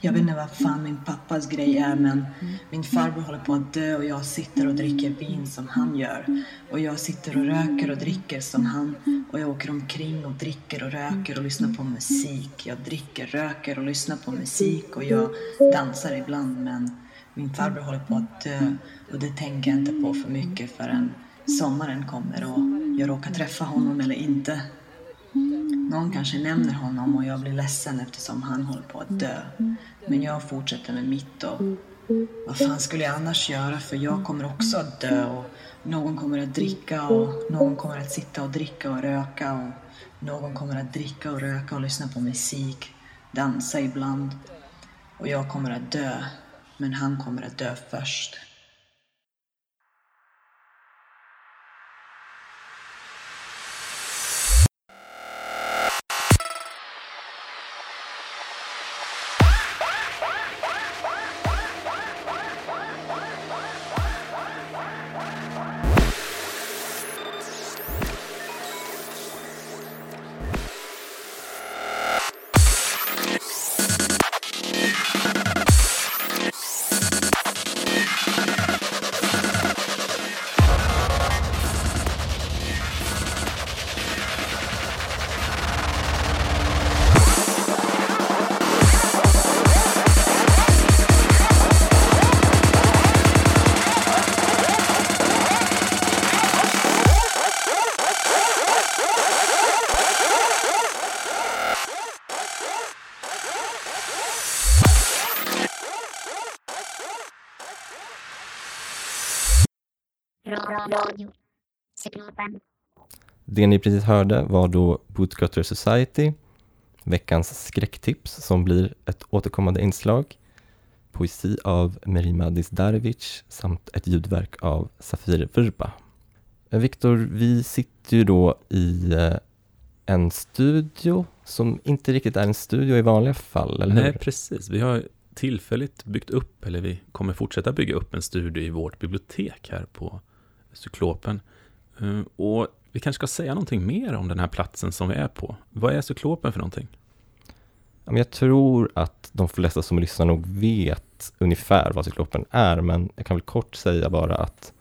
Jag vet inte vad fan min pappas grej är men min farbror håller på att dö och jag sitter och dricker vin som han gör. Och jag sitter och röker och dricker som han. Och jag åker omkring och dricker och röker och lyssnar på musik. Jag dricker, röker och lyssnar på musik och jag dansar ibland men min farbror håller på att dö och det tänker jag inte på för mycket förrän sommaren kommer och jag råkar träffa honom eller inte. Mm. Någon kanske nämner honom och jag blir ledsen eftersom han håller på att dö. Men jag fortsätter med mitt och vad fan skulle jag annars göra för jag kommer också att dö och någon kommer att dricka och någon kommer att sitta och dricka och röka och någon kommer att dricka och röka och lyssna på musik, dansa ibland. Och jag kommer att dö, men han kommer att dö först. Det ni precis hörde var då Bootcutter Society, veckans skräcktips som blir ett återkommande inslag, poesi av Merima Dizdarevic samt ett ljudverk av Safir Vrba. Eh, Viktor, vi sitter ju då i eh, en studio som inte riktigt är en studio i vanliga fall, eller Nej, hur? precis. Vi har tillfälligt byggt upp, eller vi kommer fortsätta bygga upp en studio i vårt bibliotek här på Cyklopen. Eh, Och vi kanske ska säga någonting mer om den här platsen som vi är på. Vad är Cyklopen för någonting? Jag tror att de flesta som lyssnar nog vet ungefär vad Cyklopen är, men jag kan väl kort säga bara att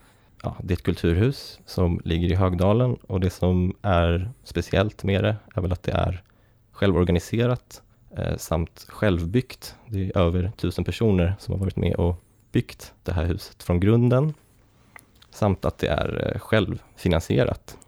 ja, det är ett kulturhus som ligger i Högdalen och det som är speciellt med det är väl att det är självorganiserat eh, samt självbyggt. Det är över tusen personer som har varit med och byggt det här huset från grunden samt att det är eh, självfinansierat.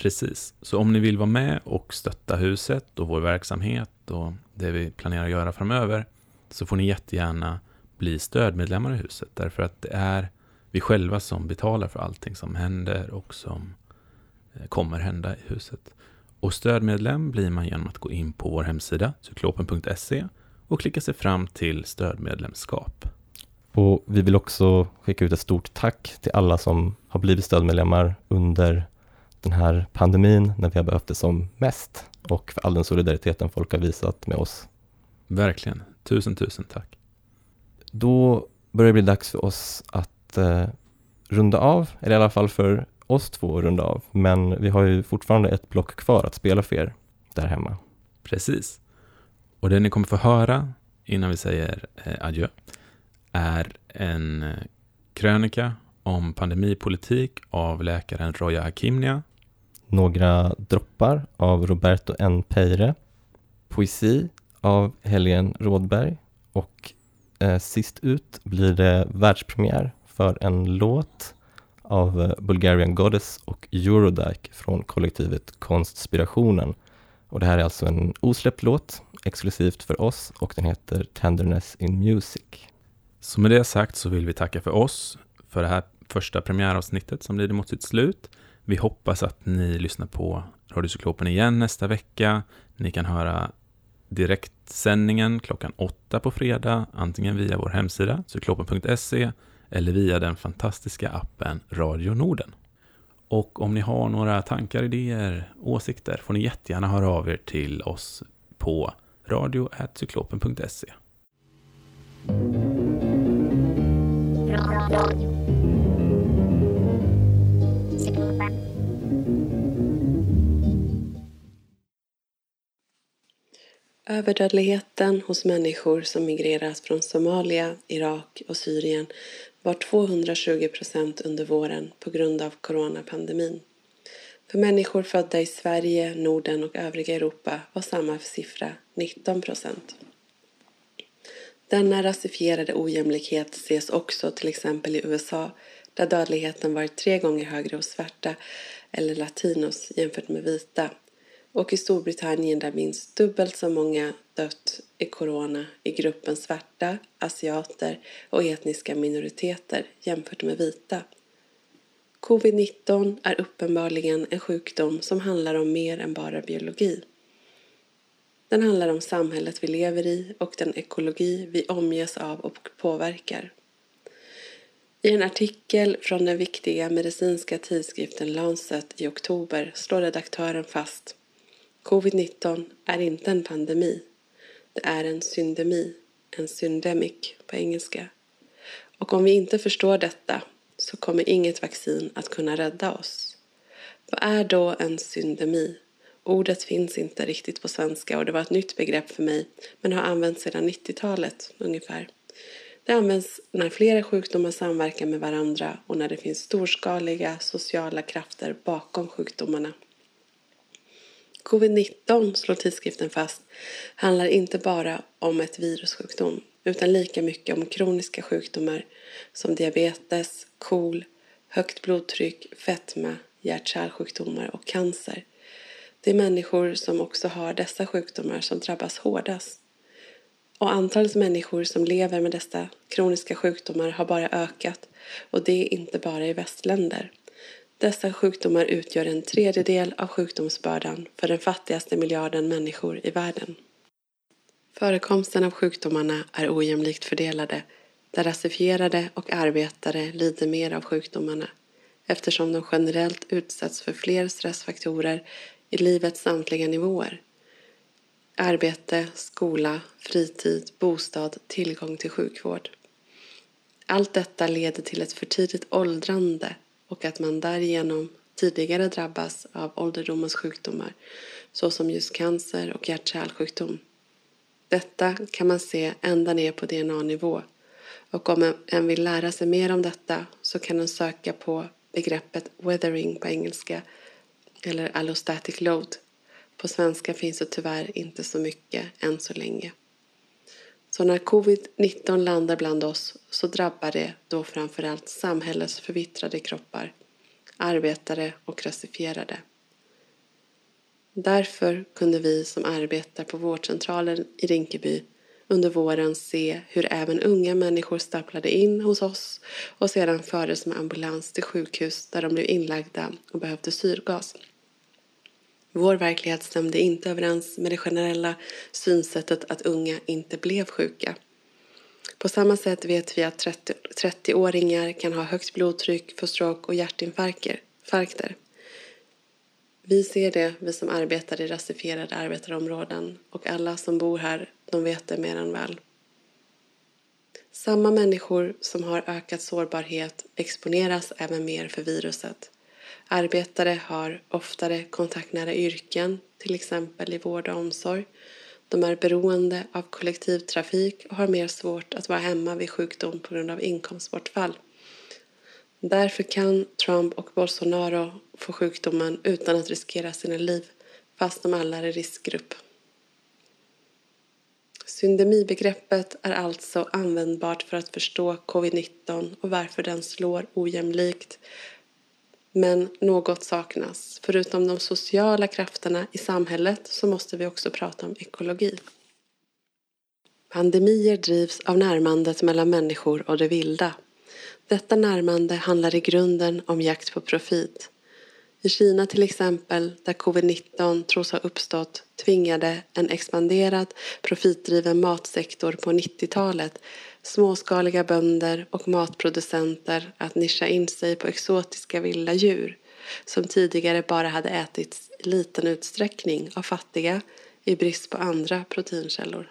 Precis, så om ni vill vara med och stötta huset och vår verksamhet och det vi planerar att göra framöver så får ni jättegärna bli stödmedlemmar i huset därför att det är vi själva som betalar för allting som händer och som eh, kommer hända i huset. Och stödmedlem blir man genom att gå in på vår hemsida, cyklopen.se och klicka sig fram till stödmedlemskap. Och vi vill också skicka ut ett stort tack till alla som har blivit stödmedlemmar under den här pandemin när vi har behövt det som mest och för all den solidariteten folk har visat med oss. Verkligen. Tusen, tusen tack. Då börjar det bli dags för oss att eh, runda av, eller i alla fall för oss två att runda av. Men vi har ju fortfarande ett block kvar att spela för er där hemma. Precis. Och det ni kommer få höra innan vi säger eh, adjö är en eh, krönika om pandemipolitik av läkaren Roja Hakimnia. Några droppar av Roberto N. Peire. Poesi av Helgen Rådberg. Och eh, sist ut blir det världspremiär för en låt av eh, Bulgarian Goddess och Eurodike från kollektivet Konstspirationen. Och det här är alltså en osläppt låt, exklusivt för oss och den heter Tenderness in Music. Så med det sagt så vill vi tacka för oss, för det här första premiäravsnittet som lider mot sitt slut. Vi hoppas att ni lyssnar på Radiocyklopen igen nästa vecka. Ni kan höra direktsändningen klockan åtta på fredag, antingen via vår hemsida, cyklopen.se, eller via den fantastiska appen Radio Norden. Och om ni har några tankar, idéer, åsikter får ni jättegärna höra av er till oss på radio.cyklopen.se. Överdödligheten hos människor som migrerat från Somalia, Irak och Syrien var 220 procent under våren på grund av coronapandemin. För människor födda i Sverige, Norden och övriga Europa var samma siffra 19 procent. Denna rasifierade ojämlikhet ses också till exempel i USA där dödligheten varit tre gånger högre hos svarta eller latinos jämfört med vita och i Storbritannien där minst dubbelt så många dött i corona i gruppen svarta, asiater och etniska minoriteter jämfört med vita. Covid-19 är uppenbarligen en sjukdom som handlar om mer än bara biologi. Den handlar om samhället vi lever i och den ekologi vi omges av och påverkar. I en artikel från den viktiga medicinska tidskriften Lancet i oktober slår redaktören fast Covid-19 är inte en pandemi. Det är en syndemi, en syndemic på engelska. Och om vi inte förstår detta så kommer inget vaccin att kunna rädda oss. Vad är då en syndemi? Ordet finns inte riktigt på svenska och det var ett nytt begrepp för mig men har använts sedan 90-talet ungefär. Det används när flera sjukdomar samverkar med varandra och när det finns storskaliga sociala krafter bakom sjukdomarna. Covid-19, slår tidskriften fast, handlar inte bara om ett virussjukdom utan lika mycket om kroniska sjukdomar som diabetes, KOL, högt blodtryck, fetma, hjärt-kärlsjukdomar och cancer. Det är människor som också har dessa sjukdomar som drabbas hårdast. Och antalet människor som lever med dessa kroniska sjukdomar har bara ökat och det är inte bara i västländer. Dessa sjukdomar utgör en tredjedel av sjukdomsbördan för den fattigaste miljarden människor i världen. Förekomsten av sjukdomarna är ojämlikt fördelade där rasifierade och arbetare lider mer av sjukdomarna eftersom de generellt utsätts för fler stressfaktorer i livets samtliga nivåer. Arbete, skola, fritid, bostad, tillgång till sjukvård. Allt detta leder till ett för tidigt åldrande och att man därigenom tidigare drabbas av ålderdomens sjukdomar såsom just cancer och hjärt-kärlsjukdom. Detta kan man se ända ner på DNA-nivå och om en vill lära sig mer om detta så kan en söka på begreppet weathering på engelska eller allostatic load. På svenska finns det tyvärr inte så mycket än så länge. Så när covid-19 landar bland oss så drabbar det då framförallt samhällets förvittrade kroppar, arbetare och rasifierade. Därför kunde vi som arbetar på vårdcentralen i Rinkeby under våren se hur även unga människor stapplade in hos oss och sedan fördes med ambulans till sjukhus där de blev inlagda och behövde syrgas. Vår verklighet stämde inte överens med det generella synsättet att unga inte blev sjuka. På samma sätt vet vi att 30-åringar kan ha högt blodtryck, få stroke och hjärtinfarkter. Vi ser det, vi som arbetar i rasifierade arbetarområden och alla som bor här, de vet det mer än väl. Samma människor som har ökad sårbarhet exponeras även mer för viruset. Arbetare har oftare kontaktnära yrken, till exempel i vård och omsorg. De är beroende av kollektivtrafik och har mer svårt att vara hemma vid sjukdom på grund av inkomstbortfall. Därför kan Trump och Bolsonaro få sjukdomen utan att riskera sina liv, fast de alla är i riskgrupp. Syndemibegreppet är alltså användbart för att förstå covid-19 och varför den slår ojämlikt. Men något saknas. Förutom de sociala krafterna i samhället så måste vi också prata om ekologi. Pandemier drivs av närmandet mellan människor och det vilda. Detta närmande handlar i grunden om jakt på profit. I Kina till exempel, där covid-19 tros ha uppstått, tvingade en expanderad profitdriven matsektor på 90-talet småskaliga bönder och matproducenter att nischa in sig på exotiska vilda djur som tidigare bara hade ätits i liten utsträckning av fattiga i brist på andra proteinkällor.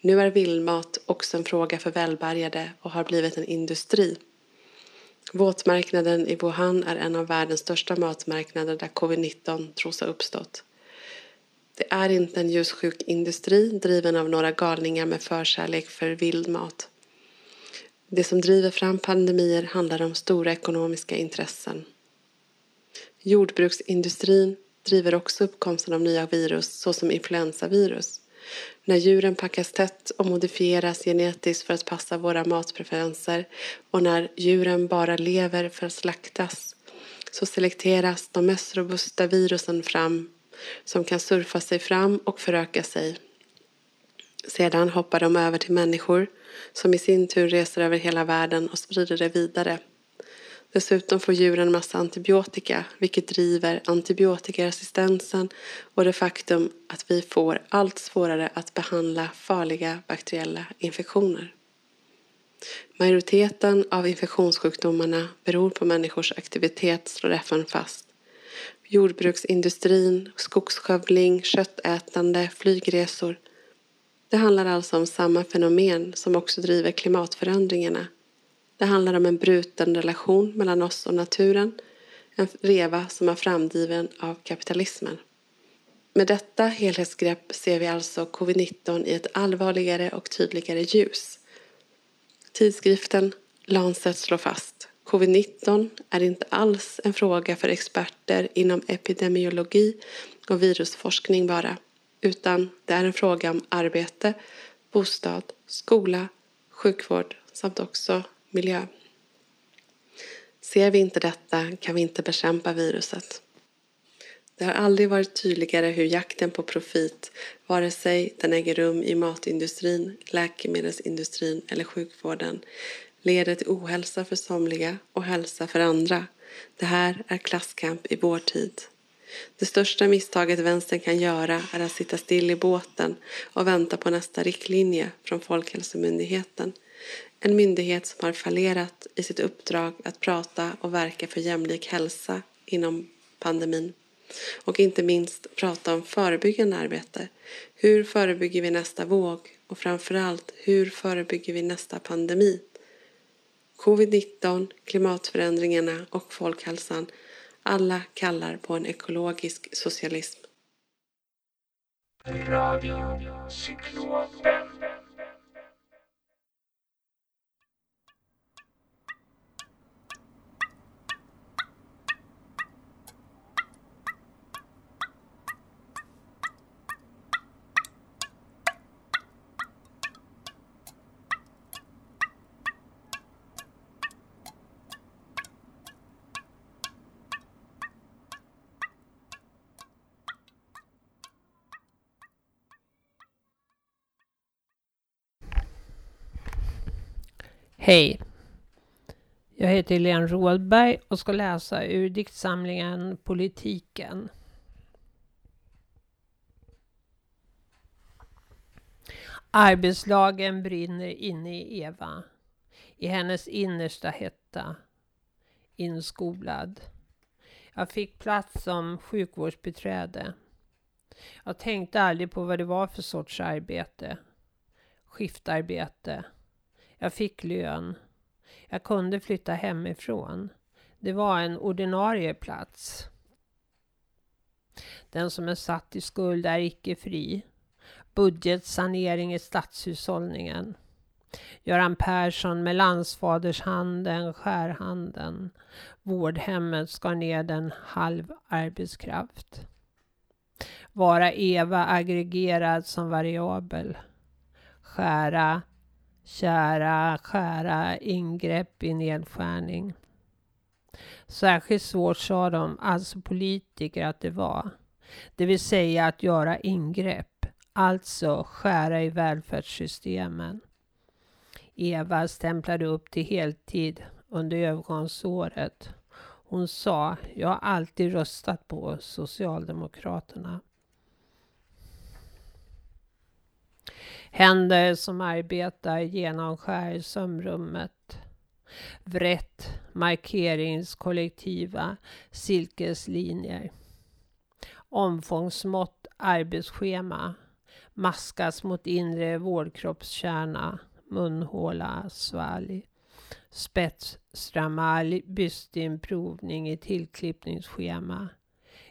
Nu är vildmat också en fråga för välbärgade och har blivit en industri. Våtmarknaden i Wuhan är en av världens största matmarknader där covid-19 tros ha uppstått. Det är inte en ljussjuk industri driven av några galningar med förkärlek för vild mat. Det som driver fram pandemier handlar om stora ekonomiska intressen. Jordbruksindustrin driver också uppkomsten av nya virus såsom influensavirus. När djuren packas tätt och modifieras genetiskt för att passa våra matpreferenser och när djuren bara lever för att slaktas så selekteras de mest robusta virusen fram som kan surfa sig fram och föröka sig. Sedan hoppar de över till människor som i sin tur reser över hela världen och sprider det vidare. Dessutom får djuren massa antibiotika vilket driver antibiotikaresistensen och det faktum att vi får allt svårare att behandla farliga bakteriella infektioner. Majoriteten av infektionssjukdomarna beror på människors aktivitet, slår FN fast. Jordbruksindustrin, skogsskövling, köttätande, flygresor. Det handlar alltså om samma fenomen som också driver klimatförändringarna det handlar om en bruten relation mellan oss och naturen. En reva som är framdriven av kapitalismen. Med detta helhetsgrepp ser vi alltså covid-19 i ett allvarligare och tydligare ljus. Tidskriften Lancet slår fast covid-19 är inte alls en fråga för experter inom epidemiologi och virusforskning bara, utan det är en fråga om arbete, bostad, skola, sjukvård samt också miljö. Ser vi inte detta kan vi inte bekämpa viruset. Det har aldrig varit tydligare hur jakten på profit, vare sig den äger rum i matindustrin, läkemedelsindustrin eller sjukvården, leder till ohälsa för somliga och hälsa för andra. Det här är klasskamp i vår tid. Det största misstaget vänstern kan göra är att sitta still i båten och vänta på nästa riktlinje från Folkhälsomyndigheten en myndighet som har fallerat i sitt uppdrag att prata och verka för jämlik hälsa inom pandemin. Och inte minst prata om förebyggande arbete. Hur förebygger vi nästa våg? Och framförallt, hur förebygger vi nästa pandemi? Covid-19, klimatförändringarna och folkhälsan alla kallar på en ekologisk socialism. Radio Cyklopen. Hej! Jag heter Helene Rådberg och ska läsa ur diktsamlingen Politiken. Arbetslagen brinner inne i Eva, i hennes innersta hetta, inskolad. Jag fick plats som sjukvårdsbiträde. Jag tänkte aldrig på vad det var för sorts arbete. Skiftarbete. Jag fick lön. Jag kunde flytta hemifrån. Det var en ordinarie plats. Den som är satt i skuld är icke fri. Budgetsanering i statshushållningen. Göran Persson med landsfadershanden, skärhanden. Vårdhemmet skar ner en halv arbetskraft. Vara Eva aggregerad som variabel. Skära, kära, skära, ingrepp i nedskärning. Särskilt svårt sa de, alltså politiker, att det var. Det vill säga att göra ingrepp, alltså skära i välfärdssystemen. Eva stämplade upp till heltid under övergångsåret. Hon sa, jag har alltid röstat på Socialdemokraterna. Händer som arbetar genomskär sömnrummet. Vrätt markeringskollektiva silkeslinjer. Omfångsmått arbetsschema. Maskas mot inre vårdkroppskärna. Munhåla, svalg. Spetsstramalj, bystinprovning i tillklippningsschema.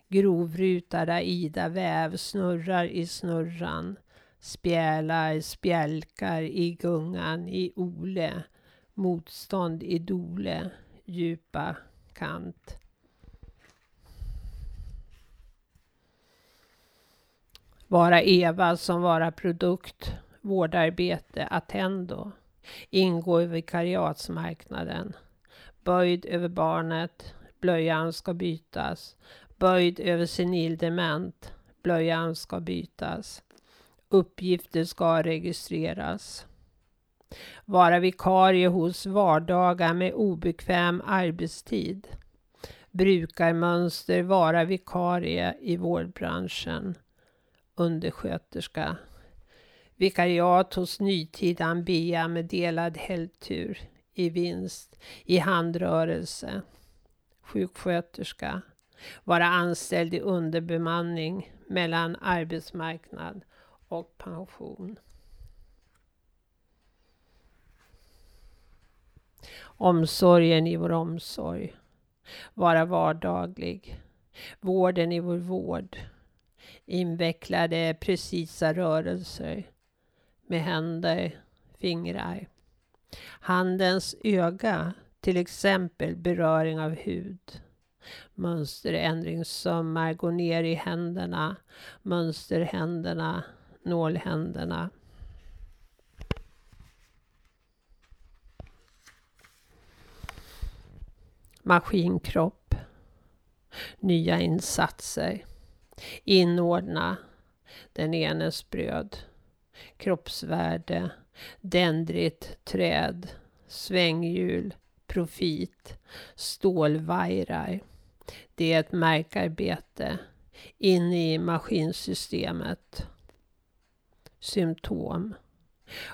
Grovrutad Ida-väv snurrar i snurran spjälar, spjälkar i gungan i ole, motstånd i dole, djupa kant. Vara Eva som vara produkt, vårdarbete, attendo. Ingå i vikariatsmarknaden. Böjd över barnet, blöjan ska bytas. Böjd över senildement, blöjan ska bytas. Uppgifter ska registreras. Vara vikarie hos vardagar med obekväm arbetstid. Brukarmönster vara vikarie i vårdbranschen. Undersköterska. Vikariat hos Nytidan Ambea med delad helgtur i vinst i handrörelse. Sjuksköterska. Vara anställd i underbemanning mellan arbetsmarknad och pension. Omsorgen i vår omsorg. Vara vardaglig. Vården i vår vård. Invecklade precisa rörelser med händer, fingrar. Handens öga, till exempel beröring av hud. Mönsterändringssömmar går ner i händerna, mönsterhänderna nålhänderna. Maskinkropp. Nya insatser. Inordna den enes bröd. Kroppsvärde. Dendrit träd. Svänghjul. Profit. Stålvajrar. Det är ett märkarbete inne i maskinsystemet symptom.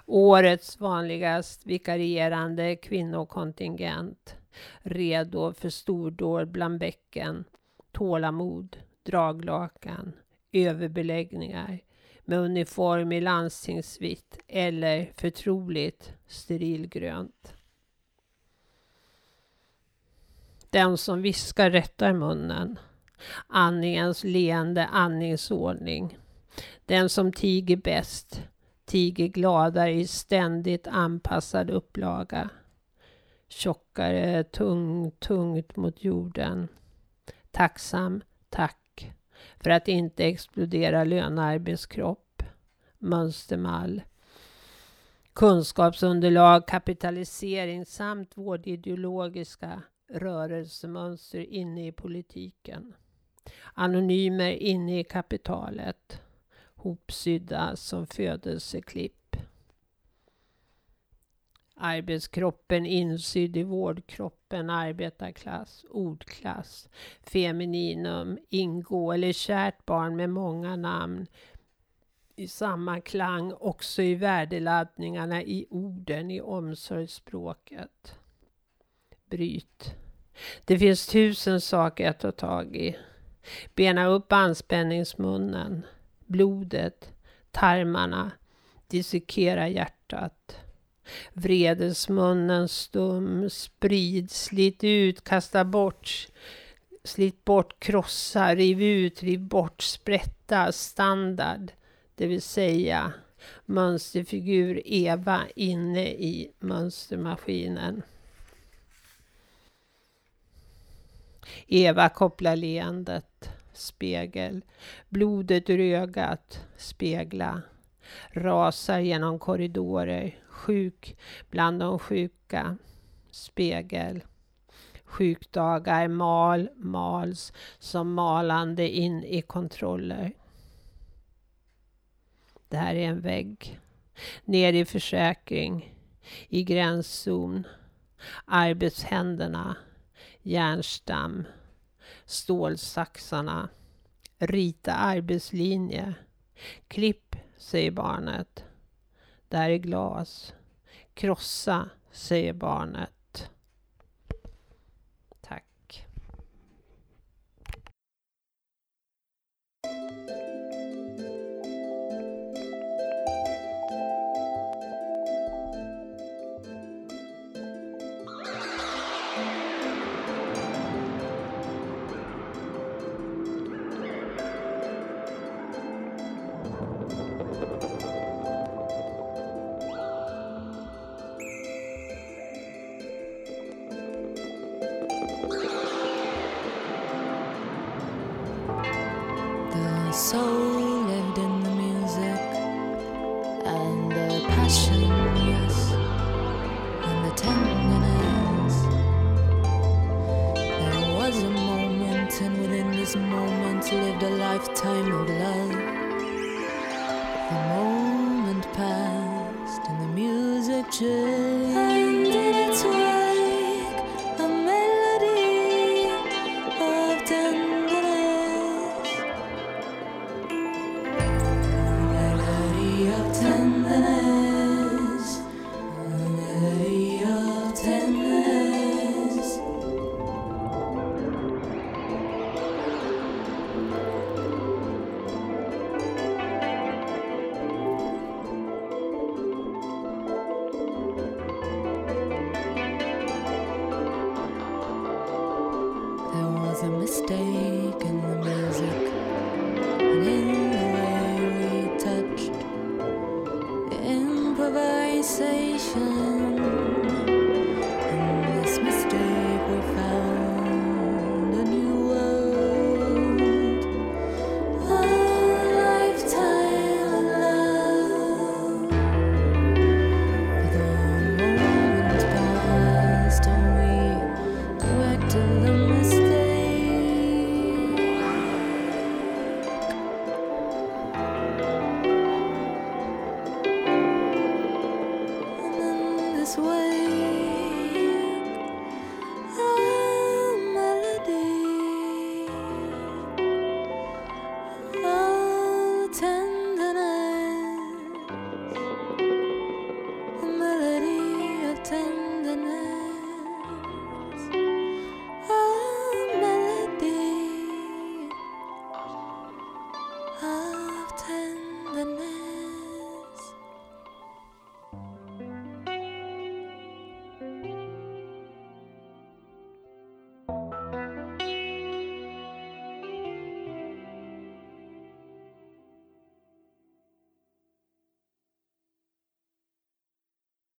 Årets vanligast vikarierande kvinnokontingent. Redo för stordåd bland bäcken. Tålamod, draglakan, överbeläggningar med uniform i landstingsvitt eller förtroligt sterilgrönt. Den som viskar rättar munnen. Andningens leende andningsordning. Den som tiger bäst tiger gladare i ständigt anpassad upplaga. Tjockare, tung, tungt mot jorden. Tacksam, tack. För att inte explodera lönearbetskropp. Mönstermall. Kunskapsunderlag, kapitalisering samt vårdideologiska rörelsemönster inne i politiken. Anonymer inne i kapitalet hopsydda som födelseklipp. Arbetskroppen insydd i vårdkroppen, arbetarklass, ordklass, femininum, ingå eller kärt barn med många namn i samma klang också i värdeladdningarna i orden i omsorgsspråket. Bryt. Det finns tusen saker att ta tag i. Bena upp anspänningsmunnen, blodet, tarmarna, dissekera hjärtat. Vredesmunnen stum, sprid, slit ut, kasta bort, slit bort, krossa, riv ut, riv bort, sprätta, standard, det vill säga mönsterfigur Eva inne i mönstermaskinen. Eva kopplar leendet, spegel, blodet ur ögat, spegla, rasar genom korridorer, sjuk bland de sjuka, spegel, sjukdagar mal, mals som malande in i kontroller. Det här är en vägg. Ner i försäkring. I gränszon. Arbetshänderna. Järnstam. Stålsaxarna. Rita arbetslinje. Klipp, säger barnet. Där är glas. Krossa, säger barnet.